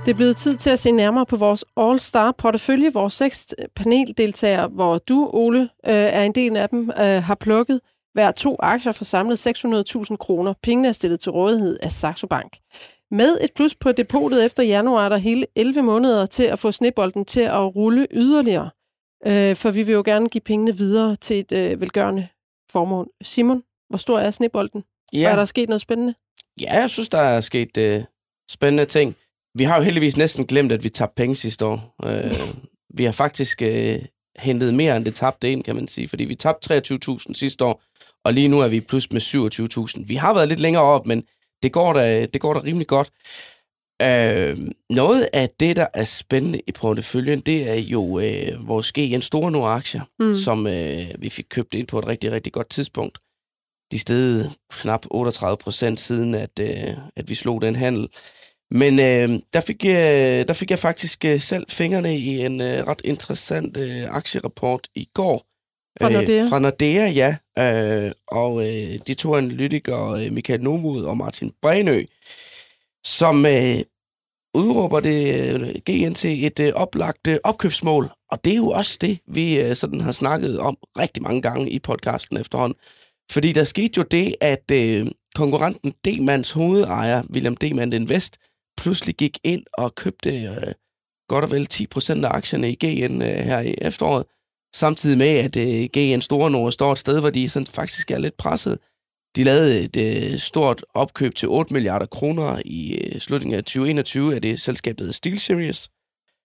Det er blevet tid til at se nærmere på vores All-Star portefølje, vores seks paneldeltagere, hvor du, Ole, øh, er en del af dem, øh, har plukket hver to aktier for samlet 600.000 kroner. Pengene er stillet til rådighed af Saxo Bank. Med et plus på depotet efter januar er der hele 11 måneder til at få snebolden til at rulle yderligere. Øh, for vi vil jo gerne give pengene videre til et øh, velgørende formål. Simon, hvor stor er snebolden? Ja. er der sket noget spændende? Ja, jeg synes, der er sket øh, spændende ting. Vi har jo heldigvis næsten glemt, at vi tabte penge sidste år. Øh, vi har faktisk øh, hentet mere, end det tabte ind, kan man sige. Fordi vi tabte 23.000 sidste år, og lige nu er vi plus med 27.000. Vi har været lidt længere op, men det går da, det går da rimelig godt. Øh, noget af det, der er spændende i porteføljen, det er jo øh, vores GN Store nu aktier, mm. som øh, vi fik købt ind på et rigtig, rigtig godt tidspunkt. De steg knap 38 procent siden, at, øh, at vi slog den handel. Men øh, der, fik jeg, der fik jeg faktisk øh, selv fingrene i en øh, ret interessant øh, aktierapport i går. Fra Nordea? Øh, fra Nordea, ja. Øh, og øh, de to analytikere, øh, Michael Nomod og Martin Brænø, som øh, udråber det øh, GN til et øh, oplagt øh, opkøbsmål. Og det er jo også det, vi øh, sådan har snakket om rigtig mange gange i podcasten efterhånden. Fordi der skete jo det, at øh, konkurrenten D-Mans hovedejer, William D-Man Invest, pludselig gik ind og købte øh, godt og vel 10% af aktierne i GN øh, her i efteråret. Samtidig med, at øh, GN Store Nord står et sted, hvor de sådan faktisk er lidt presset. De lavede et øh, stort opkøb til 8 milliarder kroner i øh, slutningen af 2021 af det selskab, der hedder SteelSeries,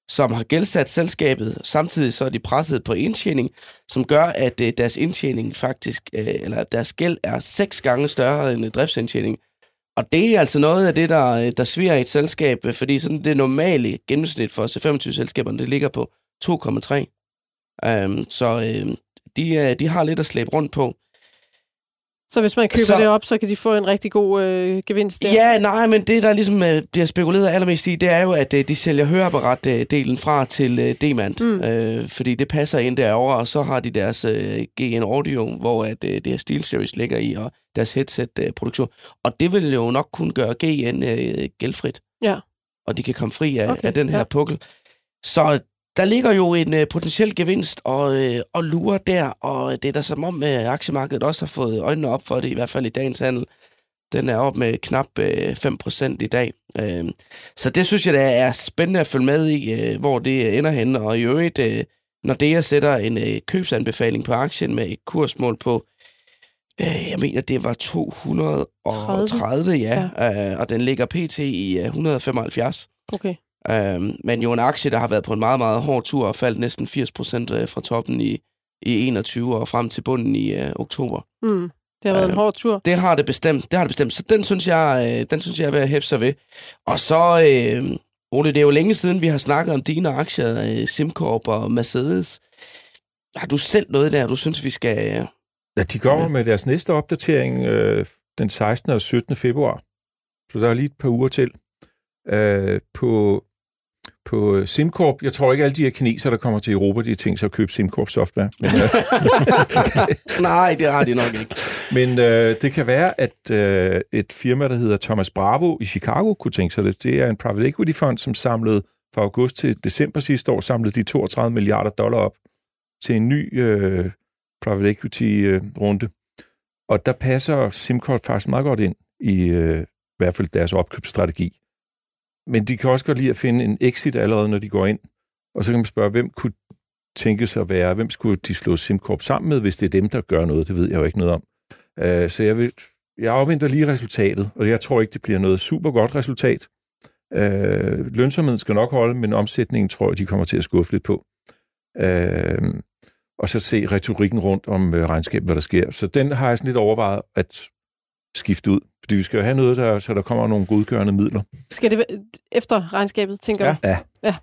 som har gældsat selskabet. Samtidig så er de presset på indtjening, som gør, at øh, deres indtjening faktisk, øh, eller deres gæld er seks gange større end øh, driftsindtjening. Og det er altså noget af det, der, øh, der sviger i et selskab, øh, fordi sådan det normale gennemsnit for C25-selskaberne, det ligger på 2,3. Øhm, så øhm, de, øh, de har lidt at slæbe rundt på. Så hvis man køber så, det op, så kan de få en rigtig god øh, gevinst der? Ja, nej, men det, der ligesom øh, bliver spekuleret allermest i, det er jo, at øh, de sælger høreapparat-delen fra til øh, Demand, mm. øh, fordi det passer ind derovre, og så har de deres øh, GN Audio, hvor at, øh, det her SteelSeries ligger i, og deres headset-produktion. Øh, og det vil jo nok kunne gøre GN øh, gældfrit. Ja. Og de kan komme fri af, okay, af den her ja. pukkel. Så der ligger jo en øh, potentiel gevinst og, øh, og lurer der, og det er da som om, øh, aktiemarkedet også har fået øjnene op for det, i hvert fald i dagens handel. Den er op med knap øh, 5% i dag. Øh, så det synes jeg, der er spændende at følge med i, øh, hvor det ender hen. Og i øvrigt, øh, når det sætter en øh, købsanbefaling på aktien med et kursmål på, øh, jeg mener, det var 230, 30. ja, ja. Øh, og den ligger pt. i øh, 175. Okay. Øhm, men jo en aktie, der har været på en meget, meget hård tur og faldt næsten 80 procent øh, fra toppen i, i 21 og frem til bunden i øh, oktober. Mm. Det har været øh, en hård tur. Det har det bestemt. Det har det bestemt. Så den synes jeg, øh, den synes jeg er ved at hæfte sig ved. Og så, øh, Ole, det er jo længe siden, vi har snakket om dine aktier, øh, SimCorp og Mercedes. Har du selv noget der, du synes, vi skal... Øh, ja, de kommer med deres næste opdatering øh, den 16. og 17. februar. Så der er lige et par uger til. Øh, på på SimCorp. Jeg tror ikke, alle de her kinesere, der kommer til Europa, de har tænkt sig at købe SimCorp-software. Men, øh, Nej, det har de nok ikke. Men øh, det kan være, at øh, et firma, der hedder Thomas Bravo i Chicago, kunne tænke sig det. Det er en private equity fond, som samlede fra august til december sidste år, samlede de 32 milliarder dollar op til en ny øh, private equity-runde. Øh, og der passer SimCorp faktisk meget godt ind i øh, i hvert fald deres opkøbsstrategi. Men de kan også godt lide at finde en exit allerede, når de går ind. Og så kan man spørge, hvem kunne tænke sig at være, hvem skulle de slå SimCorp sammen med, hvis det er dem, der gør noget. Det ved jeg jo ikke noget om. Uh, så jeg, vil, jeg afventer lige resultatet, og jeg tror ikke, det bliver noget super godt resultat. Uh, lønsomheden skal nok holde, men omsætningen tror jeg, de kommer til at skuffe lidt på. Uh, og så se retorikken rundt om regnskabet, regnskab, hvad der sker. Så den har jeg sådan lidt overvejet at skifte ud. Fordi vi skal jo have noget, der, så der kommer nogle godgørende midler. Skal det efter regnskabet, tænker ja. du? Ja. ja.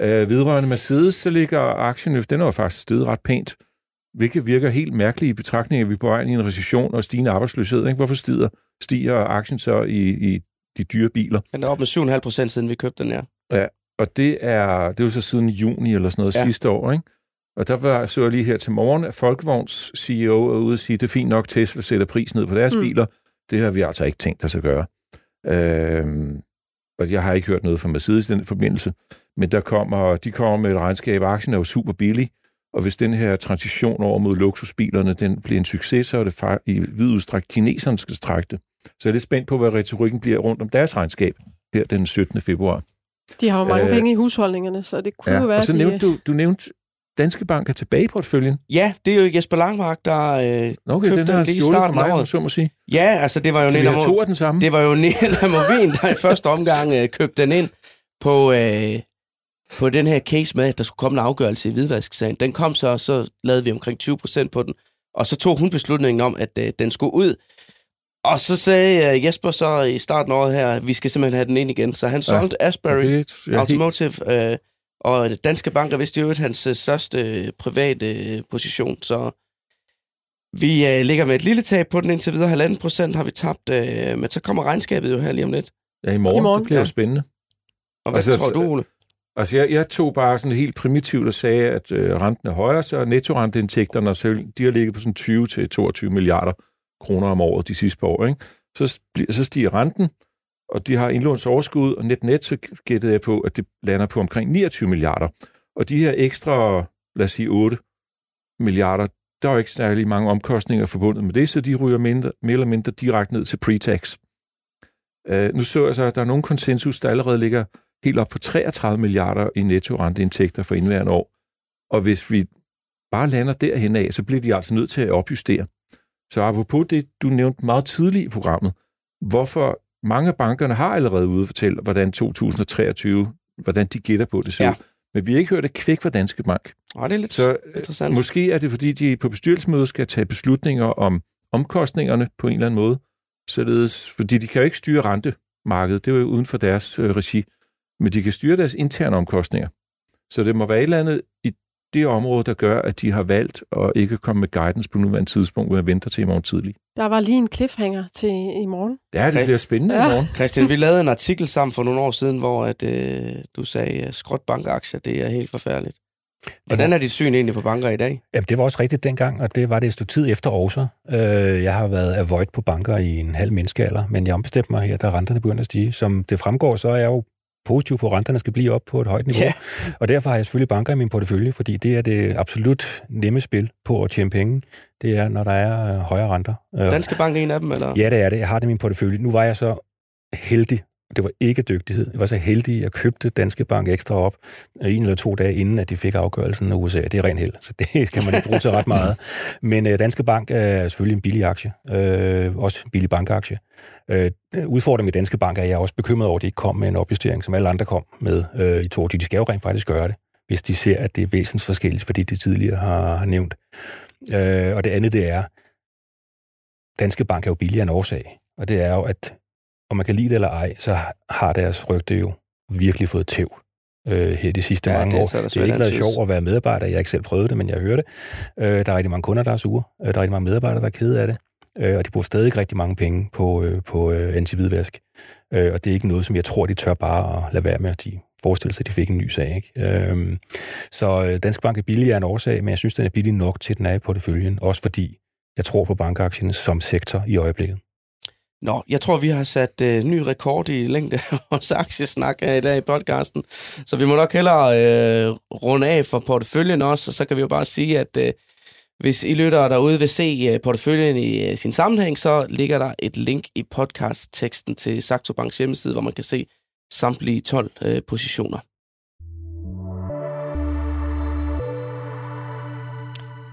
Øh, vedrørende Mercedes, så ligger aktien, den er jo faktisk stedet ret pænt, hvilket virker helt mærkeligt i betragtning, at vi er på vej i en recession og stigende arbejdsløshed. Ikke? Hvorfor stiger, stiger aktien så i, i de dyre biler? Den er op med 7,5 procent, siden vi købte den, ja. Ja, og det er, det er jo så siden juni eller sådan noget ja. sidste år, ikke? Og der var, så jeg lige her til morgen, at Folkevogns CEO er ude og sige, at det er fint nok, Tesla sætter pris ned på deres mm. biler, Det har vi altså ikke tænkt os at gøre. Øh, og jeg har ikke hørt noget fra Mercedes i den forbindelse, men der kommer, de kommer med et regnskab. Aktien er jo super billig, og hvis den her transition over mod luksusbilerne den bliver en succes, så er det i vid udstræk kineserne, skal strække det. Så jeg er lidt spændt på, hvad retorikken bliver rundt om deres regnskab her den 17. februar. De har jo mange øh, penge i husholdningerne, så det kunne ja, jo være, og så de... nævnte du, du nævnte Danske Bank er tilbage i portføljen. Ja, det er jo Jesper Langmark, der øh, okay, købte den har lige i starten mig, af året. så må sige. Ja, altså det var jo have to af den samme? Det var jo Nina Movin, der i første omgang øh, købte den ind på, øh, på den her case med, at der skulle komme en afgørelse i hvidvasksagen. Den kom så, og så lavede vi omkring 20 procent på den. Og så tog hun beslutningen om, at øh, den skulle ud. Og så sagde øh, Jesper så i starten af året her, at vi skal simpelthen have den ind igen. Så han solgte ja, Asbury det, Automotive, øh, og Danske Bank er vist i øvrigt hans øh, største øh, private øh, position. Så vi øh, ligger med et lille tab på den indtil videre. Halvanden procent har vi tabt, øh, men så kommer regnskabet jo her lige om lidt. Ja, i morgen. I morgen. Det bliver Ja. jo spændende. Og hvad Altså, tror du, Ole? Altså, jeg, jeg tog bare sådan helt primitivt og sagde, at øh, renten er højere, så nettorenteindtægterne, så de har ligget på sådan 20 til 22 milliarder kroner om året de sidste par år. Ikke? Så, så stiger renten, og de har indlånsoverskud, og net net, så gættede jeg på, at det lander på omkring 29 milliarder. Og de her ekstra, lad os sige 8 milliarder, der er jo ikke særlig mange omkostninger forbundet med det, så de ryger mindre, mere eller mindre direkte ned til pre-tax. Uh, nu så jeg så, at der er nogle konsensus, der allerede ligger helt op på 33 milliarder i netto-renteindtægter for indværende år. Og hvis vi bare lander derhen af, så bliver de altså nødt til at opjustere. Så apropos det, du nævnte meget tidligt i programmet, hvorfor mange af bankerne har allerede ude at fortælle, hvordan 2023, hvordan de gætter på det ser Ja. ud. Men vi har ikke hørt et kvæk fra Danske Bank. Oh, det er lidt Så interessant. måske er det, fordi de på bestyrelsesmøder skal tage beslutninger om omkostningerne på en eller anden måde. Således, fordi de kan jo ikke styre rentemarkedet, det er jo uden for deres øh, regi, men de kan styre deres interne omkostninger. Så det må være et eller andet i det område, der gør, at de har valgt at ikke komme med guidance på nuværende tidspunkt, jeg venter til i morgen tidlig. Der var lige en cliffhanger til i morgen. Ja, det bliver spændende Ja. i morgen. Christian, vi lavede en artikel sammen for nogle år siden, hvor at, øh, du sagde, at skråt bankaktier, det er helt forfærdeligt. Hvordan er dit syn egentlig på banker i dag? Jamen, det var også rigtigt dengang, og det var det et stykke tid efter også. Øh, jeg har været avoid på banker i en halv menneskealder, men jeg ombestemte mig her, da renterne begyndte at stige. Som det fremgår, så er jeg jo positiv på, at renterne skal blive op på et højt niveau. Ja. Og derfor har jeg selvfølgelig banker i min portefølje, fordi det er det absolut nemme spil på at tjene penge. Det er, når der er øh, højere renter. Øh, Danske Bank er en af dem, eller? Ja, det er det. Jeg har det i min portefølje. Nu var jeg så heldig, det var ikke dygtighed. Jeg var så heldig, at jeg købte Danske Bank ekstra op øh, en eller to dage inden, at de fik afgørelsen af USA. Det er ren held, så det kan man ikke bruge til ret meget. Men øh, Danske Bank er selvfølgelig en billig aktie. Øh, også en billig bankaktie. Øh, udfordringen med Danske Bank er, at jeg er også bekymret over, at de ikke kom med en opjustering, som alle andre kom med øh, i 22. De skal jo rent faktisk gøre det, hvis de ser, at det er væsentligt forskelligt, fordi de tidligere har, har nævnt. Øh, og det andet, det er, Danske Bank er jo billigere end årsag. Og det er jo, at om man kan lide det eller ej, så har deres rygte jo virkelig fået tæv øh, her de sidste Ja, mange det år. Det har ikke været sjovt at være medarbejder. Jeg har ikke selv prøvet det, men jeg hører det. Øh, der er rigtig mange kunder, der er sure. Øh, der er rigtig mange medarbejdere, der er kede af det. Øh, og de bruger stadig rigtig mange penge på, øh, på øh, anti-hvidvask. Øh, og det er ikke noget, som jeg tror, de tør bare at lade være med. De forestiller sig, at de fik en ny sag. Ikke? Øh, så Danske Bank er billig af en årsag, men jeg synes, den er billig nok til, at den er i porteføljen. Også fordi jeg tror på bankaktien som sektor i øjeblikket. Nå, jeg tror, vi har sat øh, ny rekord i længde hos vores aktiesnak her i dag i podcasten. Så vi må nok hellere øh, runde af for porteføljen også, og så kan vi jo bare sige, at øh, hvis I lytter derude vil se øh, porteføljen i øh, sin sammenhæng, så ligger der et link i podcast-teksten til Saxo Banks hjemmeside, hvor man kan se samtlige 12 øh, positioner.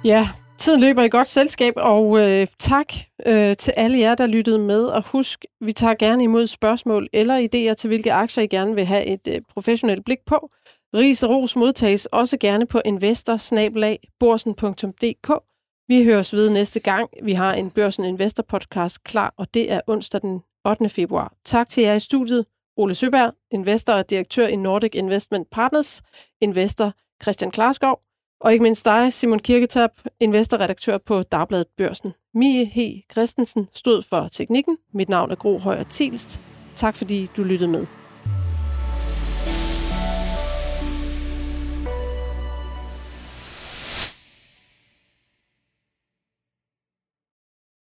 Ja, tiden løber i godt selskab, og øh, tak øh, til alle jer, der lyttede med. Og husk, vi tager gerne imod spørgsmål eller idéer til, hvilke aktier I gerne vil have et øh, professionelt blik på. Ris og ros modtages også gerne på investor-borsen.dk. Vi høres ved næste gang. Vi har en Børsen Investor podcast klar, og det er onsdag den 8. februar. Tak til jer i studiet. Ole Søberg, investor og direktør i Nordic Investment Partners, investor Christian Klarskov, og ikke mindst dig, Simon Kirketab, investorredaktør på Dagbladet Børsen. Mie He Christensen stod for teknikken. Mit navn er Gro Højer Tilst. Tak fordi du lyttede med.